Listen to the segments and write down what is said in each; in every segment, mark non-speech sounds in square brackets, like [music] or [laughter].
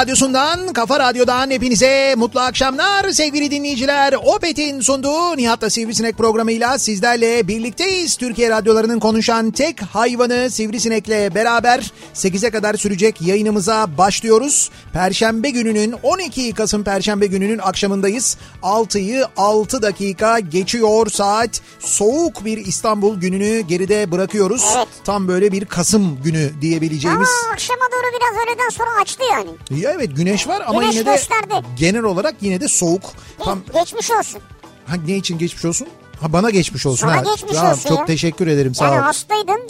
radyosundan, kafa radyodan hepinize mutlu akşamlar sevgili dinleyiciler. Opet'in sunduğu Nihat'la Sivrisinek programıyla sizlerle birlikteyiz. Türkiye radyolarının konuşan tek hayvanı Sivrisinek'le beraber 8'e kadar sürecek yayınımıza başlıyoruz. Perşembe gününün 12 Kasım Perşembe gününün akşamındayız. 6'yı 6 dakika geçiyor saat. Soğuk bir İstanbul gününü geride bırakıyoruz. Evet. Tam böyle bir Kasım günü diyebileceğimiz. Ama akşama doğru biraz öğleden sonra açtı yani. Ya evet güneş var ama Güneş yine de gösterdi. genel olarak yine de soğuk. Tam Geçmiş olsun. ha, ne için geçmiş olsun? Ha bana geçmiş olsun. Sana ha. geçmiş Ya, olsun Çok ya. teşekkür ederim sağ Yani ol. hastaydın,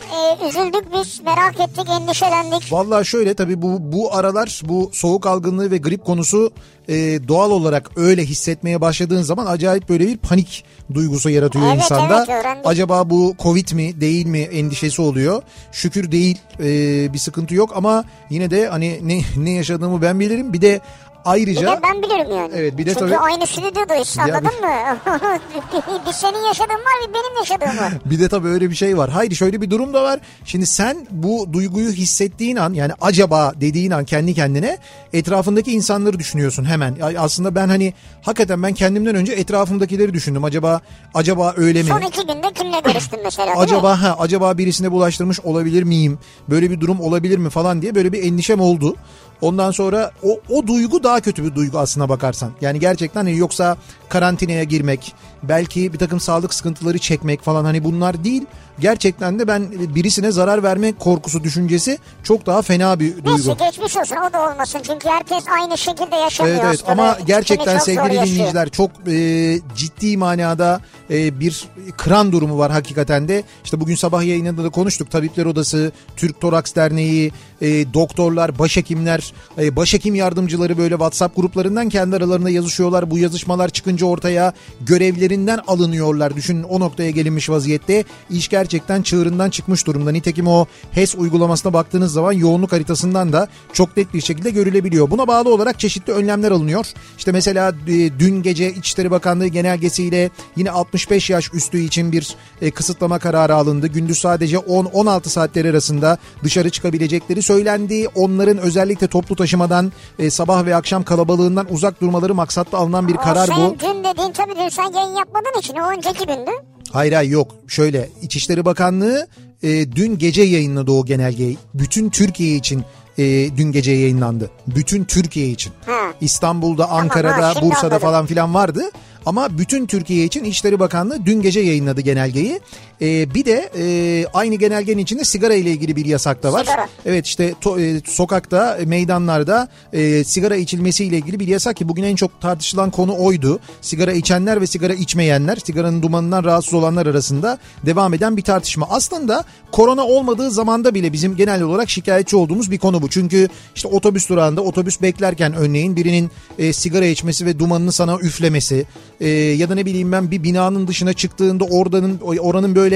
e, üzüldük biz, merak ettik, endişelendik. Vallahi şöyle tabii bu bu aralar bu soğuk algınlığı ve grip konusu e, doğal olarak öyle hissetmeye başladığın zaman acayip böyle bir panik duygusu yaratıyor Evet, insanda. evet. Acaba bu covid mi değil mi endişesi oluyor. Şükür değil e, bir sıkıntı yok ama yine de hani ne [laughs] ne yaşadığımı ben bilirim. Bir de Bir ayrıca de ben bilirim yani. Evet, bir de Çünkü tabii- aynı stüdyodayız Ya anladın mı? [laughs] bir senin yaşadığın var bir benim yaşadığım var. [laughs] Bir de tabii öyle bir şey var. Hayır şöyle bir durum da var. Şimdi sen bu duyguyu hissettiğin an yani acaba dediğin an kendi kendine etrafındaki insanları düşünüyorsun hemen. Aslında ben hani hakikaten ben kendimden önce etrafımdakileri düşündüm. Acaba acaba öyle mi? Son iki günde kimle görüştün mesela? Acaba ha acaba birisine bulaştırmış olabilir miyim? Böyle bir durum olabilir mi falan diye böyle bir endişem oldu. Ondan sonra o, o duygu daha kötü bir duygu aslına bakarsan. Yani gerçekten hani yoksa karantinaya girmek, belki bir takım sağlık sıkıntıları çekmek falan hani bunlar değil. Gerçekten de ben birisine zarar verme korkusu düşüncesi çok daha fena bir duygu. Neyse geçmiş olsun o da olmasın çünkü herkes aynı şekilde yaşamıyor Evet evet ama Kimi gerçekten sevgili dinleyiciler çok e, ciddi manada e, bir kıran durumu var hakikaten de. İşte bugün sabah yayınında da konuştuk. Tabipler Odası, Türk Toraks Derneği, e, doktorlar, başhekimler, e, başhekim yardımcıları böyle WhatsApp gruplarından kendi aralarında yazışıyorlar. Bu yazışmalar çıkınca ortaya görevlerinden alınıyorlar. Düşünün o noktaya gelinmiş vaziyette. İş gerçekten çığırından çıkmış durumda. Nitekim o HES uygulamasına baktığınız zaman yoğunluk haritasından da çok net bir şekilde görülebiliyor. Buna bağlı olarak çeşitli önlemler alınıyor. İşte mesela e, dün gece İçişleri Bakanlığı genelgesiyle yine 65 yaş üstü için bir e, kısıtlama kararı alındı. Gündüz sadece 10-16 saatler arasında dışarı çıkabilecekleri söylendi. Onların özellikle toplu taşımadan e, sabah ve akşam kalabalığından uzak durmaları maksatlı alınan bir karar bu. senin dün dediğin tabii dün sen yayın yapmadığın için o önceki gündü. Hayır hayır yok. Şöyle İçişleri Bakanlığı e, dün gece yayınladı o genelgeyi. Bütün Türkiye için e, dün gece yayınlandı. Bütün Türkiye için. Ha. İstanbul'da, ha, Ankara'da, şimdi Bursa'da anladım. falan filan vardı. Ama bütün Türkiye için İçişleri Bakanlığı dün gece yayınladı genelgeyi. E, bir de e, aynı genelgenin içinde sigara ile ilgili bir yasak da var. Sigara. Evet işte to- e, sokakta, e, meydanlarda e, sigara içilmesi ile ilgili bir yasak ki bugün en çok tartışılan konu oydu. Sigara içenler ve sigara içmeyenler, sigaranın dumanından rahatsız olanlar arasında devam eden bir tartışma. Aslında korona olmadığı zamanda bile bizim genel olarak şikayetçi olduğumuz bir konu bu. Çünkü işte otobüs durağında otobüs beklerken örneğin birinin e, sigara içmesi ve dumanını sana üflemesi e, ya da ne bileyim ben bir binanın dışına çıktığında oradanın oranın böyle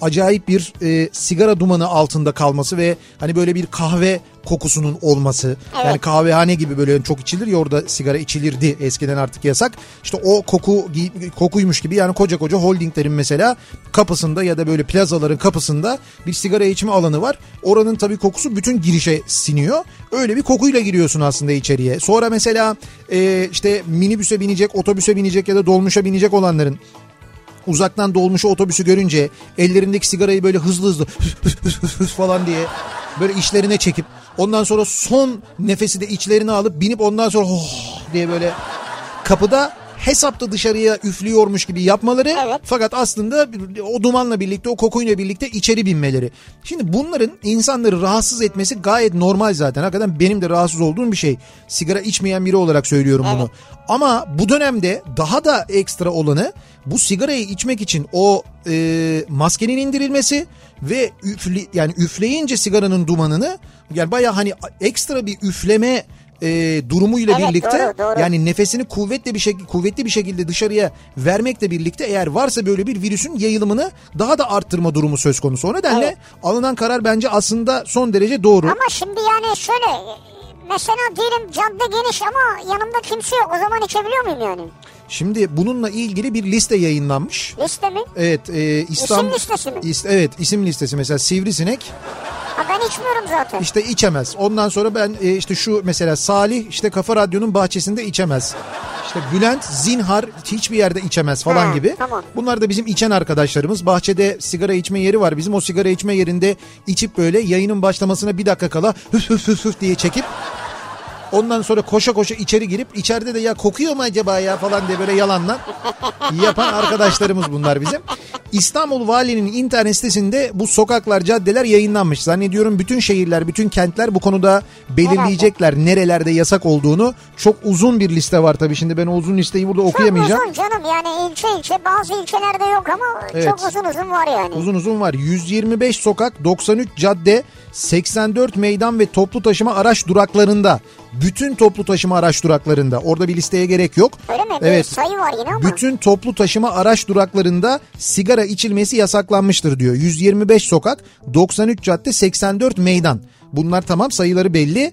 acayip bir e, sigara dumanı altında kalması ve hani böyle bir kahve kokusunun olması. Yani kahvehane gibi böyle çok içilir ya orada sigara içilirdi eskiden artık yasak. İşte o koku kokuymuş gibi yani koca koca holdinglerin mesela kapısında ya da böyle plazaların kapısında bir sigara içme alanı var. Oranın tabii kokusu bütün girişe siniyor. Öyle bir kokuyla giriyorsun aslında içeriye. Sonra mesela e, işte minibüse binecek, otobüse binecek ya da dolmuşa binecek olanların uzaktan dolmuş otobüsü görünce ellerindeki sigarayı böyle hızlı hızlı [laughs] falan diye böyle işlerine çekip ondan sonra son nefesi de içlerine alıp binip ondan sonra oh diye böyle kapıda hesapta dışarıya üflüyormuş gibi yapmaları Evet. fakat aslında o dumanla birlikte o kokuyla birlikte içeri binmeleri. Şimdi bunların insanları rahatsız etmesi gayet normal zaten. Hakikaten benim de rahatsız olduğum bir şey. Sigara içmeyen biri olarak söylüyorum bunu. Ama bu dönemde daha da ekstra olanı bu sigarayı içmek için o e, maskenin indirilmesi ve üfle, yani üfleyince sigaranın dumanını yani baya hani ekstra bir üfleme e, durumuyla Evet, birlikte doğru, doğru. yani nefesini kuvvetli bir şekilde kuvvetli bir şekilde dışarıya vermekle birlikte eğer varsa böyle bir virüsün yayılımını daha da arttırma durumu söz konusu. O nedenle Evet. alınan karar bence aslında son derece doğru. Ama şimdi yani şöyle mesela diyelim cadde geniş ama yanımda kimse yok. O zaman içebiliyor muyum yani? Şimdi bununla ilgili bir liste yayınlanmış. Liste mi? Evet, e, İstanbul İsim listesi mi? İs- evet, isim listesi mesela Sivrisinek Ha ben içmiyorum zaten. işte içemez. Ondan sonra ben e, işte şu mesela Salih işte Kafa Radyo'nun bahçesinde içemez. İşte Bülent zinhar hiçbir yerde içemez falan Ha, gibi. tamam. Bunlar da bizim içen arkadaşlarımız. Bahçede sigara içme yeri var. Bizim o sigara içme yerinde içip böyle yayının başlamasına bir dakika kala hüf hüf hüf hüf diye çekip Ondan sonra koşa koşa içeri girip içeride de ya kokuyor mu acaba ya falan diye böyle yalanla yapan arkadaşlarımız bunlar bizim. İstanbul Valiliğinin internet sitesinde bu sokaklar, caddeler yayınlanmış. Zannediyorum bütün şehirler, bütün kentler bu konuda belirleyecekler nerelerde yasak olduğunu. Çok uzun bir liste var tabii şimdi ben o uzun listeyi burada okuyamayacağım. Çok uzun canım yani ilçe ilçe bazı ilçelerde yok ama Evet. çok uzun uzun var yani. Uzun uzun var. 125 sokak, 93 cadde, 84 meydan ve toplu taşıma araç duraklarında. Bütün toplu taşıma araç duraklarında. Orada bir listeye gerek yok. Öyle mi? Evet. Bir sayı var yine ama. Bütün toplu taşıma araç duraklarında sigara içilmesi yasaklanmıştır diyor. 125 sokak, 93 cadde, 84 meydan. Bunlar tamam sayıları belli.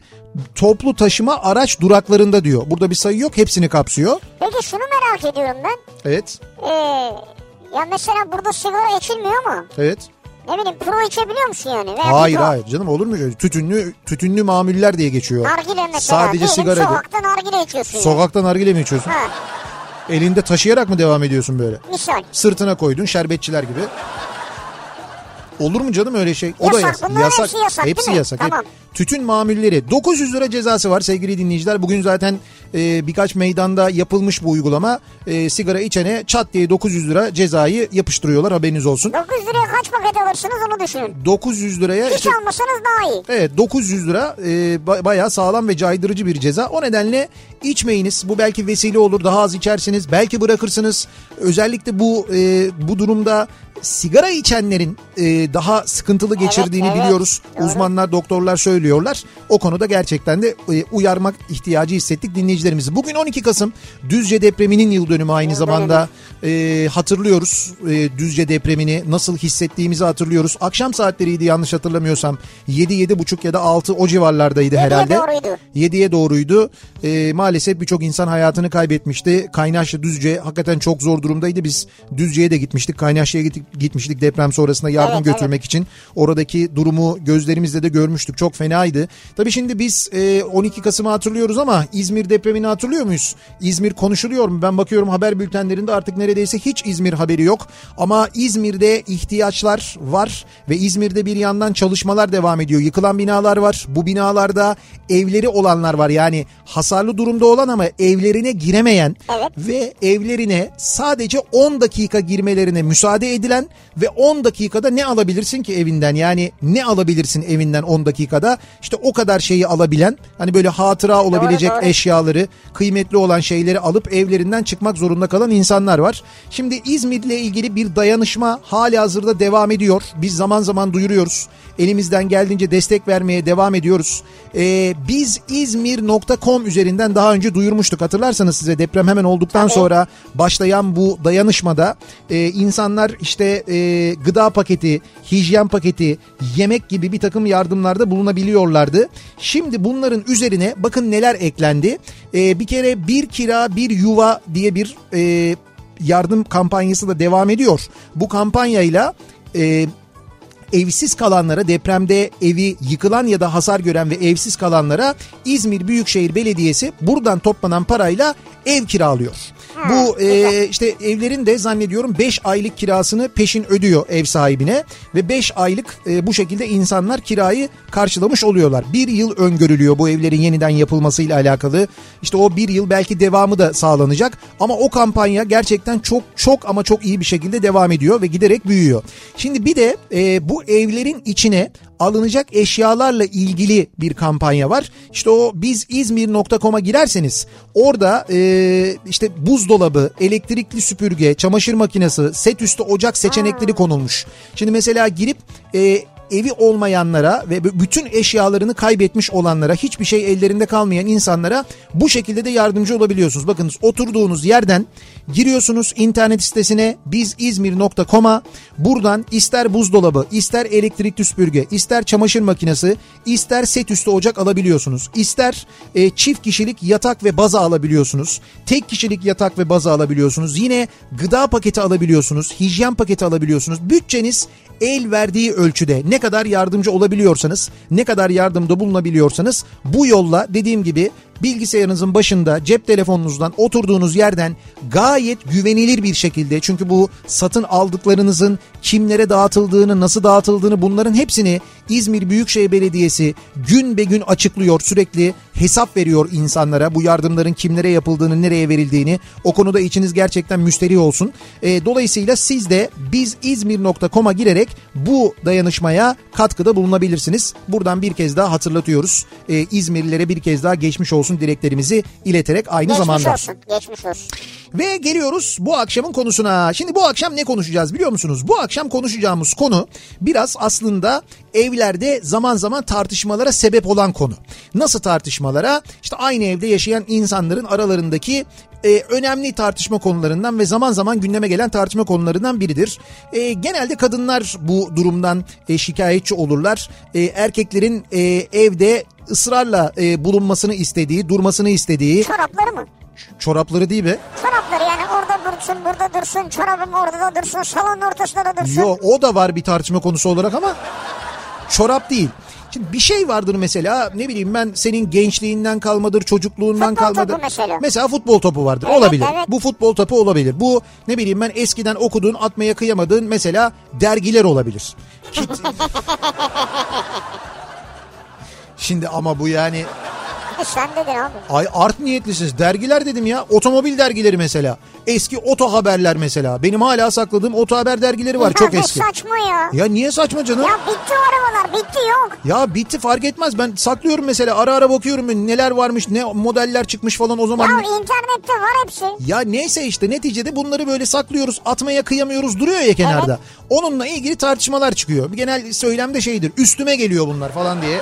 Toplu taşıma araç duraklarında diyor. Burada bir sayı yok hepsini kapsıyor. Peki şunu merak ediyorum ben. Evet. Ee, ya mesela burada sigara içilmiyor ama Evet. Ne bileyim pro içebiliyor musun yani? Veya Hayır pipo, hayır canım olur mu? Tütünlü tütünlü mamuller diye geçiyor. Nargile mesela. Sadece sigara. Sokakta nargile içiyorsun. yani. Sokakta nargile mi içiyorsun? Ha, Elinde taşıyarak mı devam ediyorsun böyle? misal. Sırtına koydun şerbetçiler gibi. Olur mu canım öyle şey? O Yasak, da yasak. bunların hepsi yasak, Hepsi yasak. Tamam. Tütün mamulleri 900 lira cezası var sevgili dinleyiciler. Bugün zaten e, birkaç meydanda yapılmış bu uygulama. E, sigara içene çat diye 900 lira cezayı yapıştırıyorlar haberiniz olsun. 900 liraya kaç paket alırsınız onu düşünün. 900 liraya Hiç işte almasanız daha iyi. Evet 900 lira e, ba- bayağı sağlam ve caydırıcı bir ceza. O nedenle içmeyiniz. Bu belki vesile olur. Daha az içersiniz. Belki bırakırsınız. Özellikle bu e, bu durumda sigara içenlerin e, daha sıkıntılı geçirdiğini evet, biliyoruz. doğru. Uzmanlar, doktorlar söylüyorlar. O konuda gerçekten de e, uyarmak ihtiyacı hissettik dinleyicilerimizi. Bugün 12 Kasım Düzce depreminin yıl dönümü aynı zamanda e, hatırlıyoruz. E, Düzce depremini nasıl hissettiğimizi hatırlıyoruz. Akşam saatleriydi yanlış hatırlamıyorsam. 7 buçuk ya da 6 o civarlardaydı herhalde. doğruydu. 7'ye doğruydu. E, maalesef birçok insan hayatını kaybetmişti. Kaynaşlı Düzce hakikaten çok zor durumdaydı. Biz Düzce'ye de gitmiştik. Kaynaşlı'ya gitmiştik deprem sonrasında yardım Evet, götürmek için. Oradaki durumu gözlerimizle de görmüştük. Çok fenaydı. Tabii şimdi biz e, 12 Kasım'ı hatırlıyoruz ama İzmir depremini hatırlıyor muyuz? İzmir konuşuluyor mu? Ben bakıyorum haber bültenlerinde artık neredeyse hiç İzmir haberi yok. Ama İzmir'de ihtiyaçlar var ve İzmir'de bir yandan çalışmalar devam ediyor. Yıkılan binalar var. Bu binalarda evleri olanlar var. Yani hasarlı durumda olan ama evlerine giremeyen Evet. ve evlerine sadece 10 dakika girmelerine müsaade edilen ve 10 dakikada ne alabilirsin ki evinden? Yani ne alabilirsin evinden 10 dakikada? İşte o kadar şeyi alabilen hani böyle hatıra olabilecek doğru. eşyaları, kıymetli olan şeyleri alıp evlerinden çıkmak zorunda kalan insanlar var. Şimdi İzmir'le ilgili bir dayanışma hali hazırda devam ediyor. Biz zaman zaman duyuruyoruz. Elimizden geldiğince destek vermeye devam ediyoruz. Ee, biz İzmir.com üzerinden daha önce duyurmuştuk. Hatırlarsanız size deprem hemen olduktan sonra başlayan bu dayanışmada e, insanlar işte e, gıda paketi, hijyen paketi, yemek gibi bir takım yardımlarda bulunabiliyorlardı. Şimdi bunların üzerine bakın neler eklendi. E, bir kere bir kira bir yuva diye bir e, yardım kampanyası da devam ediyor. Bu kampanyayla e, evsiz kalanlara depremde evi yıkılan ya da hasar gören ve evsiz kalanlara İzmir Büyükşehir Belediyesi buradan toplanan parayla ev kiralıyor. Bu e, işte evlerin de zannediyorum 5 aylık kirasını peşin ödüyor ev sahibine ve 5 aylık e, bu şekilde insanlar kirayı karşılamış oluyorlar. Bir yıl öngörülüyor bu evlerin yeniden yapılmasıyla alakalı. İşte o bir yıl belki devamı da sağlanacak ama o kampanya gerçekten çok çok ama çok iyi bir şekilde devam ediyor ve giderek büyüyor. Şimdi bir de e, bu evlerin içine alınacak eşyalarla ilgili bir kampanya var. İşte o biz İzmir.com'a girerseniz orada e, işte buzdolabı, elektrikli süpürge, çamaşır makinesi, set üstü ocak seçenekleri konulmuş. Şimdi mesela girip e, evi olmayanlara ve bütün eşyalarını kaybetmiş olanlara hiçbir şey ellerinde kalmayan insanlara bu şekilde de yardımcı olabiliyorsunuz. Bakınız oturduğunuz yerden giriyorsunuz internet sitesine bizizmir.com'a buradan ister buzdolabı, ister elektrikli süpürge, ister çamaşır makinesi, ister set üstü ocak alabiliyorsunuz. İster e, çift kişilik yatak ve baza alabiliyorsunuz. Tek kişilik yatak ve baza alabiliyorsunuz. Yine gıda paketi alabiliyorsunuz. Hijyen paketi alabiliyorsunuz. Bütçeniz el verdiği ölçüde ne kadar yardımcı olabiliyorsanız, ne kadar yardımda bulunabiliyorsanız bu yolla dediğim gibi bilgisayarınızın başında cep telefonunuzdan oturduğunuz yerden gayet güvenilir bir şekilde çünkü bu satın aldıklarınızın kimlere dağıtıldığını, nasıl dağıtıldığını bunların hepsini İzmir Büyükşehir Belediyesi gün be gün açıklıyor. Sürekli hesap veriyor insanlara bu yardımların kimlere yapıldığını, nereye verildiğini. O konuda içiniz gerçekten müsterih olsun. E, dolayısıyla siz de bizizmir.com'a girerek bu dayanışmaya katkıda bulunabilirsiniz. Buradan bir kez daha hatırlatıyoruz. E, İzmirlilere bir kez daha geçmiş olsun dileklerimizi ileterek aynı Geçmiş zamanda. olsun. Geçmiş olsun. Ve geliyoruz bu akşamın konusuna. Şimdi bu akşam ne konuşacağız biliyor musunuz? Bu akşam konuşacağımız konu biraz aslında evlerde zaman zaman tartışmalara sebep olan konu. Nasıl tartışmalara? İşte aynı evde yaşayan insanların aralarındaki e, önemli tartışma konularından ve zaman zaman gündeme gelen tartışma konularından biridir. E, genelde kadınlar bu durumdan e, şikayetçi olurlar. E, erkeklerin e, evde ısrarla e, bulunmasını istediği, durmasını istediği Çorapları mı? çorapları değil mi? Çorapları yani orada dursun, burada dursun, çorabım orada da dursun, salonun ortasında da dursun. Yo o da var bir tartışma konusu olarak ama çorap değil. Şimdi bir şey vardır mesela ne bileyim ben senin gençliğinden kalmadır, çocukluğundan Futbol kalmadır. topu mesela. Mesela futbol topu vardır. Evet, olabilir. evet. Bu futbol topu olabilir. Bu ne bileyim ben eskiden okuduğun, atmaya kıyamadığın mesela dergiler olabilir. Şimdi [laughs] ama bu yani Sen dedin abi. ay art niyetlisiniz. Dergiler dedim ya. Otomobil dergileri mesela. Eski oto haberler mesela. Benim hala sakladığım oto haber dergileri var Ya çok eski. saçma ya. Ya niye saçma canım? Ya bitti o arabalar bitti yok. Ya bitti fark etmez. Ben saklıyorum mesela ara ara bakıyorum neler varmış ne modeller çıkmış falan o zaman. Ya internette var hepsi. Ya neyse işte neticede bunları böyle saklıyoruz atmaya kıyamıyoruz duruyor ya kenarda. Onunla ilgili tartışmalar çıkıyor. Bir genel söylemde şeydir üstüme geliyor bunlar falan diye.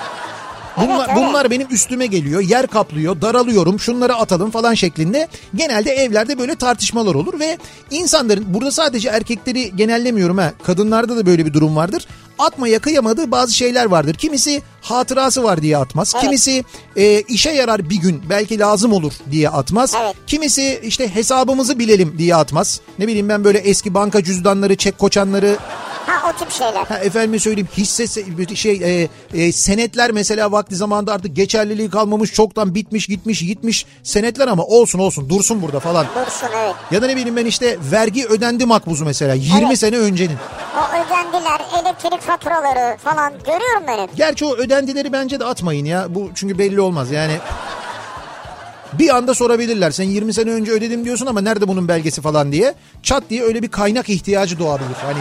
Bunlar, Evet, evet. bunlar benim üstüme geliyor, yer kaplıyor, daralıyorum, şunları atalım falan şeklinde. Genelde evlerde böyle tartışmalar olur ve insanların burada sadece erkekleri genellemiyorum ha. Kadınlarda da böyle bir durum vardır. Atmaya kıyamadığı bazı şeyler vardır. Kimisi hatırası var diye atmaz. Kimisi e, işe yarar bir gün belki lazım olur diye atmaz. Evet. Kimisi işte hesabımızı bilelim diye atmaz. Ne bileyim ben böyle eski banka cüzdanları, çek koçanları, Ha o tip şeyler. Ha, efendime söyleyeyim hisse se- şey e, e, senetler mesela vakti zamanında artık geçerliliği kalmamış çoktan bitmiş gitmiş gitmiş senetler ama olsun olsun dursun burada falan. Dursun evet. Ya da ne bileyim ben işte vergi ödendi makbuzu mesela 20 Evet. sene öncenin. O ödendiler elektrik faturaları falan görüyorum ben hep. Gerçi o ödendileri bence de atmayın ya bu çünkü belli olmaz yani. Bir anda sorabilirler sen 20 sene önce ödedim diyorsun ama nerede bunun belgesi falan diye. Çat diye öyle bir kaynak ihtiyacı doğabilir. Hani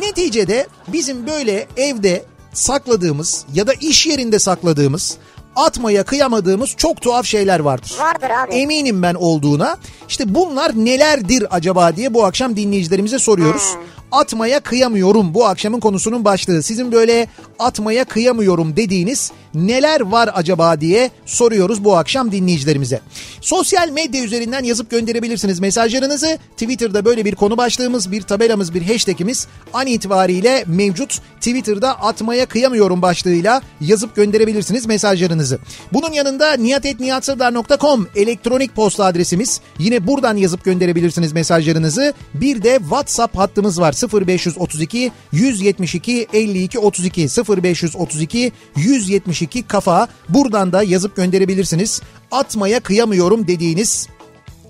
Neticede bizim böyle evde sakladığımız ya da iş yerinde sakladığımız atmaya kıyamadığımız çok tuhaf şeyler vardır. Vardır abi. Eminim ben olduğuna. İşte bunlar nelerdir acaba diye bu akşam dinleyicilerimize soruyoruz. Atmaya kıyamıyorum bu akşamın konusunun başlığı. Sizin böyle atmaya kıyamıyorum dediğiniz neler var acaba diye soruyoruz bu akşam dinleyicilerimize. Sosyal medya üzerinden yazıp gönderebilirsiniz mesajlarınızı. Twitter'da böyle bir konu başlığımız, bir tabelamız, bir hashtagimiz an itibariyle mevcut. Twitter'da atmaya kıyamıyorum başlığıyla yazıp gönderebilirsiniz mesajlarınızı. Bunun yanında niyatetniyatsırdar.com elektronik posta adresimiz. Yine buradan yazıp gönderebilirsiniz mesajlarınızı. Bir de WhatsApp hattımız var 0532 172 52 32 0532 172 kafa. Buradan da yazıp gönderebilirsiniz. Atmaya kıyamıyorum dediğiniz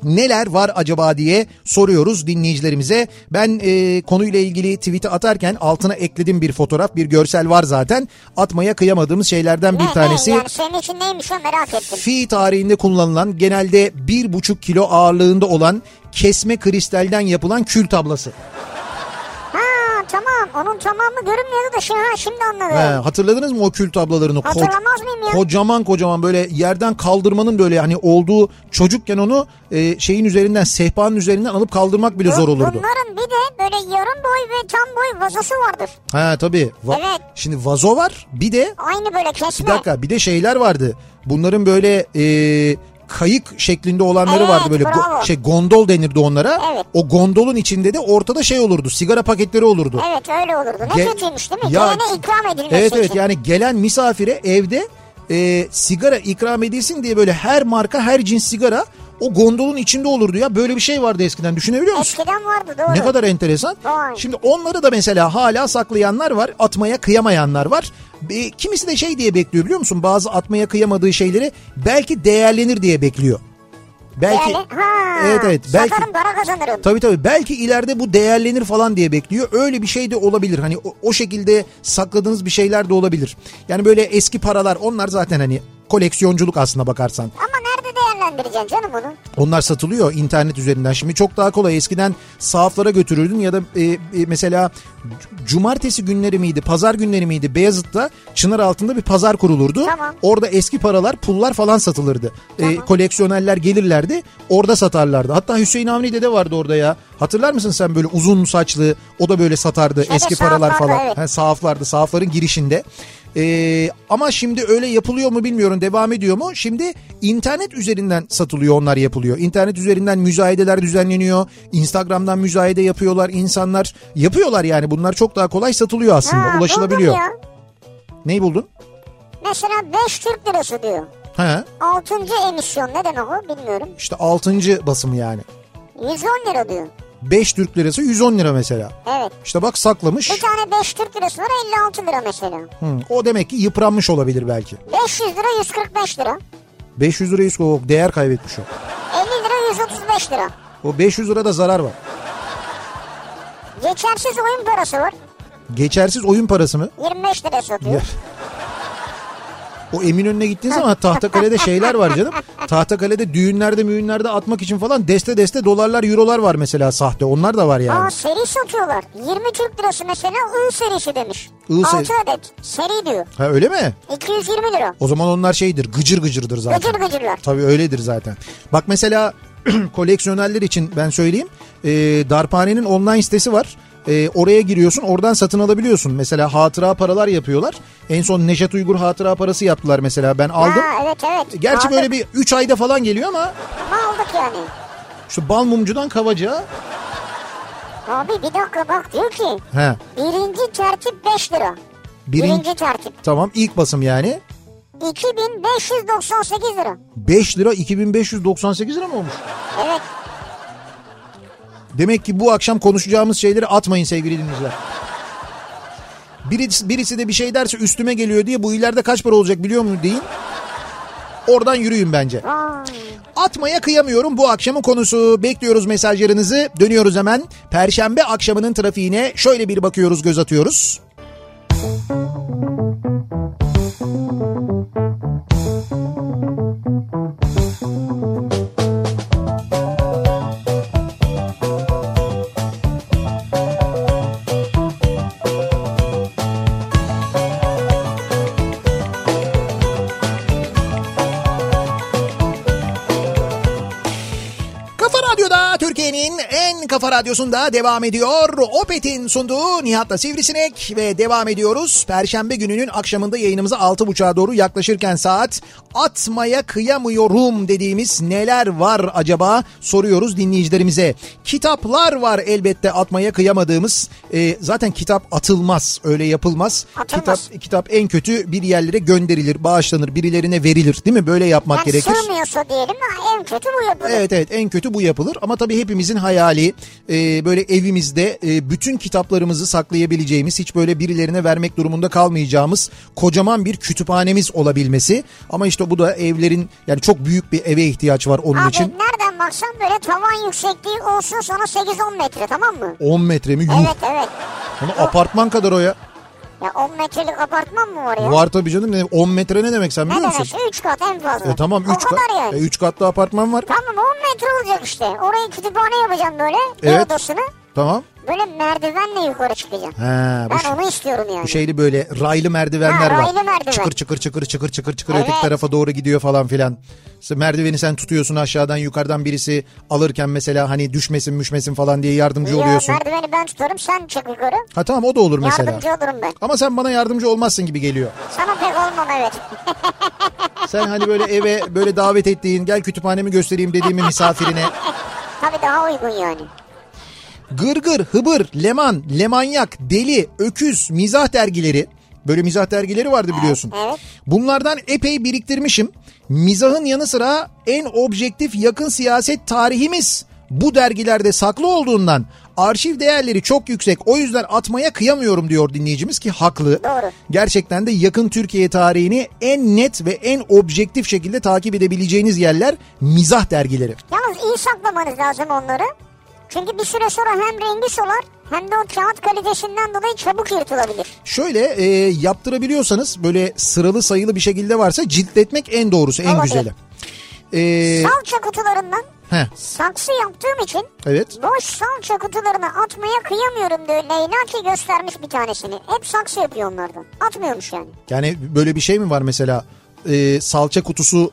neler var acaba diye soruyoruz dinleyicilerimize. Ben e, konuyla ilgili tweet'i atarken altına ekledim bir fotoğraf, bir görsel var zaten. Atmaya kıyamadığımız şeylerden bir ne, tanesi. Ne? Yani senin için neymiş o merak ettim. Fi tarihinde kullanılan genelde bir buçuk kilo ağırlığında olan kesme kristalden yapılan kül tablası. Tamam onun tamamı görünmüyordu da şimdi, ha, şimdi anladım. He, hatırladınız mı o kül tablalarını? Hatırlamaz mıyım ya? Kocaman kocaman böyle yerden kaldırmanın böyle hani olduğu çocukken onu e, şeyin üzerinden sehpanın üzerinden alıp kaldırmak bile Bu- zor olurdu. Bunların bir de böyle yarım boy ve tam boy vazosu vardır. Ha tabii. Va- Evet. Şimdi vazo var bir de Aynı böyle bir kesme. dakika bir de şeyler vardı. Bunların böyle e, kayık şeklinde olanları Evet, vardı böyle go- şey gondol denirdi onlara. Evet. O gondolun içinde de ortada şey olurdu. Sigara paketleri olurdu. Evet öyle olurdu. Ne Ge- kötüymüş değil mi? Ya- Gelene ikram edilmesi Evet evet için. yani gelen misafire evde e, sigara ikram edilsin diye böyle her marka her cins sigara o gondolun içinde olurdu ya. Böyle bir şey vardı eskiden düşünebiliyor musun? Eskiden vardı doğru. Ne kadar enteresan. Vay. Şimdi onları da mesela hala saklayanlar var, atmaya kıyamayanlar var. E, kimisi de şey diye bekliyor biliyor musun? Bazı atmaya kıyamadığı şeyleri belki değerlenir diye bekliyor. Belki Değerli- Ha, Evet evet belki Satarım para kazanırım. Tabii tabii belki ileride bu değerlenir falan diye bekliyor. Öyle bir şey de olabilir. Hani o, o şekilde sakladığınız bir şeyler de olabilir. Yani böyle eski paralar onlar zaten hani koleksiyonculuk aslında bakarsan. Ama değerlendireceksin canım onu? Onlar satılıyor internet üzerinden. Şimdi çok daha kolay. Eskiden sahaflara götürürdün ya da e, e, mesela cumartesi günleri miydi, pazar günleri miydi Beyazıt'ta çınar altında bir pazar kurulurdu. Tamam. Orada eski paralar, pullar falan satılırdı. E, koleksiyonerler gelirlerdi, orada satarlardı. Hatta Hüseyin Avni Dede vardı orada ya. Hatırlar mısın sen böyle uzun saçlı, o da böyle satardı Şeyde, eski paralar falan. evet. Ha, sahaflarda, sahafların girişinde. Ee, ama şimdi öyle yapılıyor mu bilmiyorum devam ediyor mu? Şimdi internet üzerinden satılıyor onlar yapılıyor. İnternet üzerinden müzayedeler düzenleniyor. Instagram'dan müzayede yapıyorlar insanlar. Yapıyorlar yani bunlar çok daha kolay satılıyor aslında Ha, ulaşılabiliyor. ya. Neyi buldun? Mesela 5 Türk lirası diyor. He 6. emisyon ne demek o bilmiyorum. işte 6. basımı yani. 110 lira diyor. 5 Türk lirası 110 lira mesela. Evet. İşte bak saklamış. Bir tane 5 Türk lirası var 56 lira mesela. Hı, o demek ki yıpranmış olabilir belki. 500 lira 145 lira. 500 lirayı o değer kaybetmiş o. 50 lira 135 lira. O 500 lirada zarar var. Geçersiz oyun parası var. Geçersiz oyun parası mı? 25 lira satıyor. Ya. O Eminönü'ne gittiğin zaman Tahtakale'de şeyler var canım. [laughs] Tahtakale'de düğünlerde müğünlerde atmak için falan deste deste dolarlar eurolar var mesela sahte. Onlar da var yani. Aa seri satıyorlar. 20 Türk lirası mesela I serisi demiş. I 6 seri- adet. Seri diyor. Ha öyle mi? 220 lira. O zaman onlar şeydir gıcır gıcırdır zaten. Gıcır gıcırlar. Tabii öyledir zaten. Bak mesela [clears throat] koleksiyonerler için ben söyleyeyim. E, Darphane'nin online sitesi var. E, oraya giriyorsun oradan satın alabiliyorsun. Mesela hatıra paralar yapıyorlar. En son Neşet Uygur hatıra parası yaptılar mesela ben aldım. Ha evet evet. Gerçi Aldık. böyle bir 3 ayda falan geliyor ama Ama aldık yani. şu bal mumcudan kavaca. Abi bir dakika bak diyor ki He. birinci tertip 5 lira. Birin, Birinci tertip. Tamam ilk basım yani. 2598 lira. 5 lira 2598 lira mı olmuş? Evet. Demek ki bu akşam konuşacağımız şeyleri atmayın sevgili dinleyiciler. Birisi, birisi de bir şey derse üstüme geliyor diye bu ileride kaç para olacak biliyor musun deyin. Oradan yürüyün bence. Atmaya kıyamıyorum bu akşamın konusu. Bekliyoruz mesajlarınızı. Dönüyoruz hemen. Perşembe akşamının trafiğine şöyle bir bakıyoruz, göz atıyoruz. en kafa radyosunda devam ediyor. Opet'in sunduğu Nihat'la Sivrisinek ve devam ediyoruz. Perşembe gününün akşamında yayınımıza 6.30'a doğru yaklaşırken saat atmaya kıyamıyorum dediğimiz neler var acaba soruyoruz dinleyicilerimize. Kitaplar var elbette atmaya kıyamadığımız. Ee, zaten kitap atılmaz öyle yapılmaz. Atılmaz. Kitap, kitap en kötü bir yerlere gönderilir, bağışlanır, birilerine verilir değil mi? Böyle yapmak Yani gerekir. sığmıyorsa diyelim en kötü bu yapılır. Evet evet en kötü bu yapılır ama tabii hepimizin hayali e, böyle evimizde e, bütün kitaplarımızı saklayabileceğimiz hiç böyle birilerine vermek durumunda kalmayacağımız kocaman bir kütüphanemiz olabilmesi. Ama işte bu da evlerin yani çok büyük bir eve ihtiyaç var onun Abi için. nereden baksan böyle tavan yüksekliği olsun sana 8-10 metre tamam mı? 10 metre mi? Yuh. Evet evet. Ama apartman kadar o ya. Ya 10 metrelik apartman mı var ya? Var tabii canım. Ne- 10 metre ne demek sen Ne biliyor demek? musun? 3 kat en fazla. E tamam 3 o kat. kadar yani. 3 katlı apartman var. Tamam 10 metre olacak işte. Orayı kütüphane yapacağım böyle. Evet. Ev odasını. Tamam. Böyle merdivenle yukarı çıkacağım. He, Ben ş- onu istiyorum yani. bu şeyli böyle raylı merdivenler Ha, var. raylı merdiven. Çıkır çıkır çıkır çıkır çıkır çıkır Evet. öteki tarafa doğru gidiyor falan filan. İşte merdiveni sen tutuyorsun aşağıdan yukarıdan birisi alırken mesela hani düşmesin müşmesin falan diye yardımcı Ya, oluyorsun. merdiveni ben tutarım sen çık yukarı. Ha tamam o da olur mesela. Yardımcı olurum ben. Ama sen bana yardımcı olmazsın gibi geliyor. Sana pek olmam evet. [laughs] Sen hani böyle eve böyle davet ettiğin gel kütüphanemi göstereyim dediğimi misafirine Tabii daha uygun yani. Gırgır, Hıbır, Leman, Lemanyak, Deli, Öküz, Mizah dergileri. Böyle mizah dergileri vardı biliyorsun. Evet. Bunlardan epey biriktirmişim. Mizahın yanı sıra en objektif yakın siyaset tarihimiz bu dergilerde saklı olduğundan arşiv değerleri çok yüksek. O yüzden atmaya kıyamıyorum diyor dinleyicimiz ki haklı. Doğru. Gerçekten de yakın Türkiye tarihini en net ve en objektif şekilde takip edebileceğiniz yerler mizah dergileri. Yalnız iyi saklamanız lazım onları. Çünkü bir süre sonra hem rengi solar hem de o kağıt kalitesinden dolayı çabuk yırtılabilir. Şöyle e, yaptırabiliyorsanız böyle sıralı sayılı bir şekilde varsa ciltletmek en doğrusu en Olabilir. güzeli. E, Salça kutularından heh, saksı yaptığım için evet. boş salça kutularını atmaya kıyamıyorum diyor Leyla ki göstermiş bir tanesini. Hep saksı yapıyor onlardan. Atmıyormuş yani. Yani böyle bir şey mi var mesela e, salça kutusu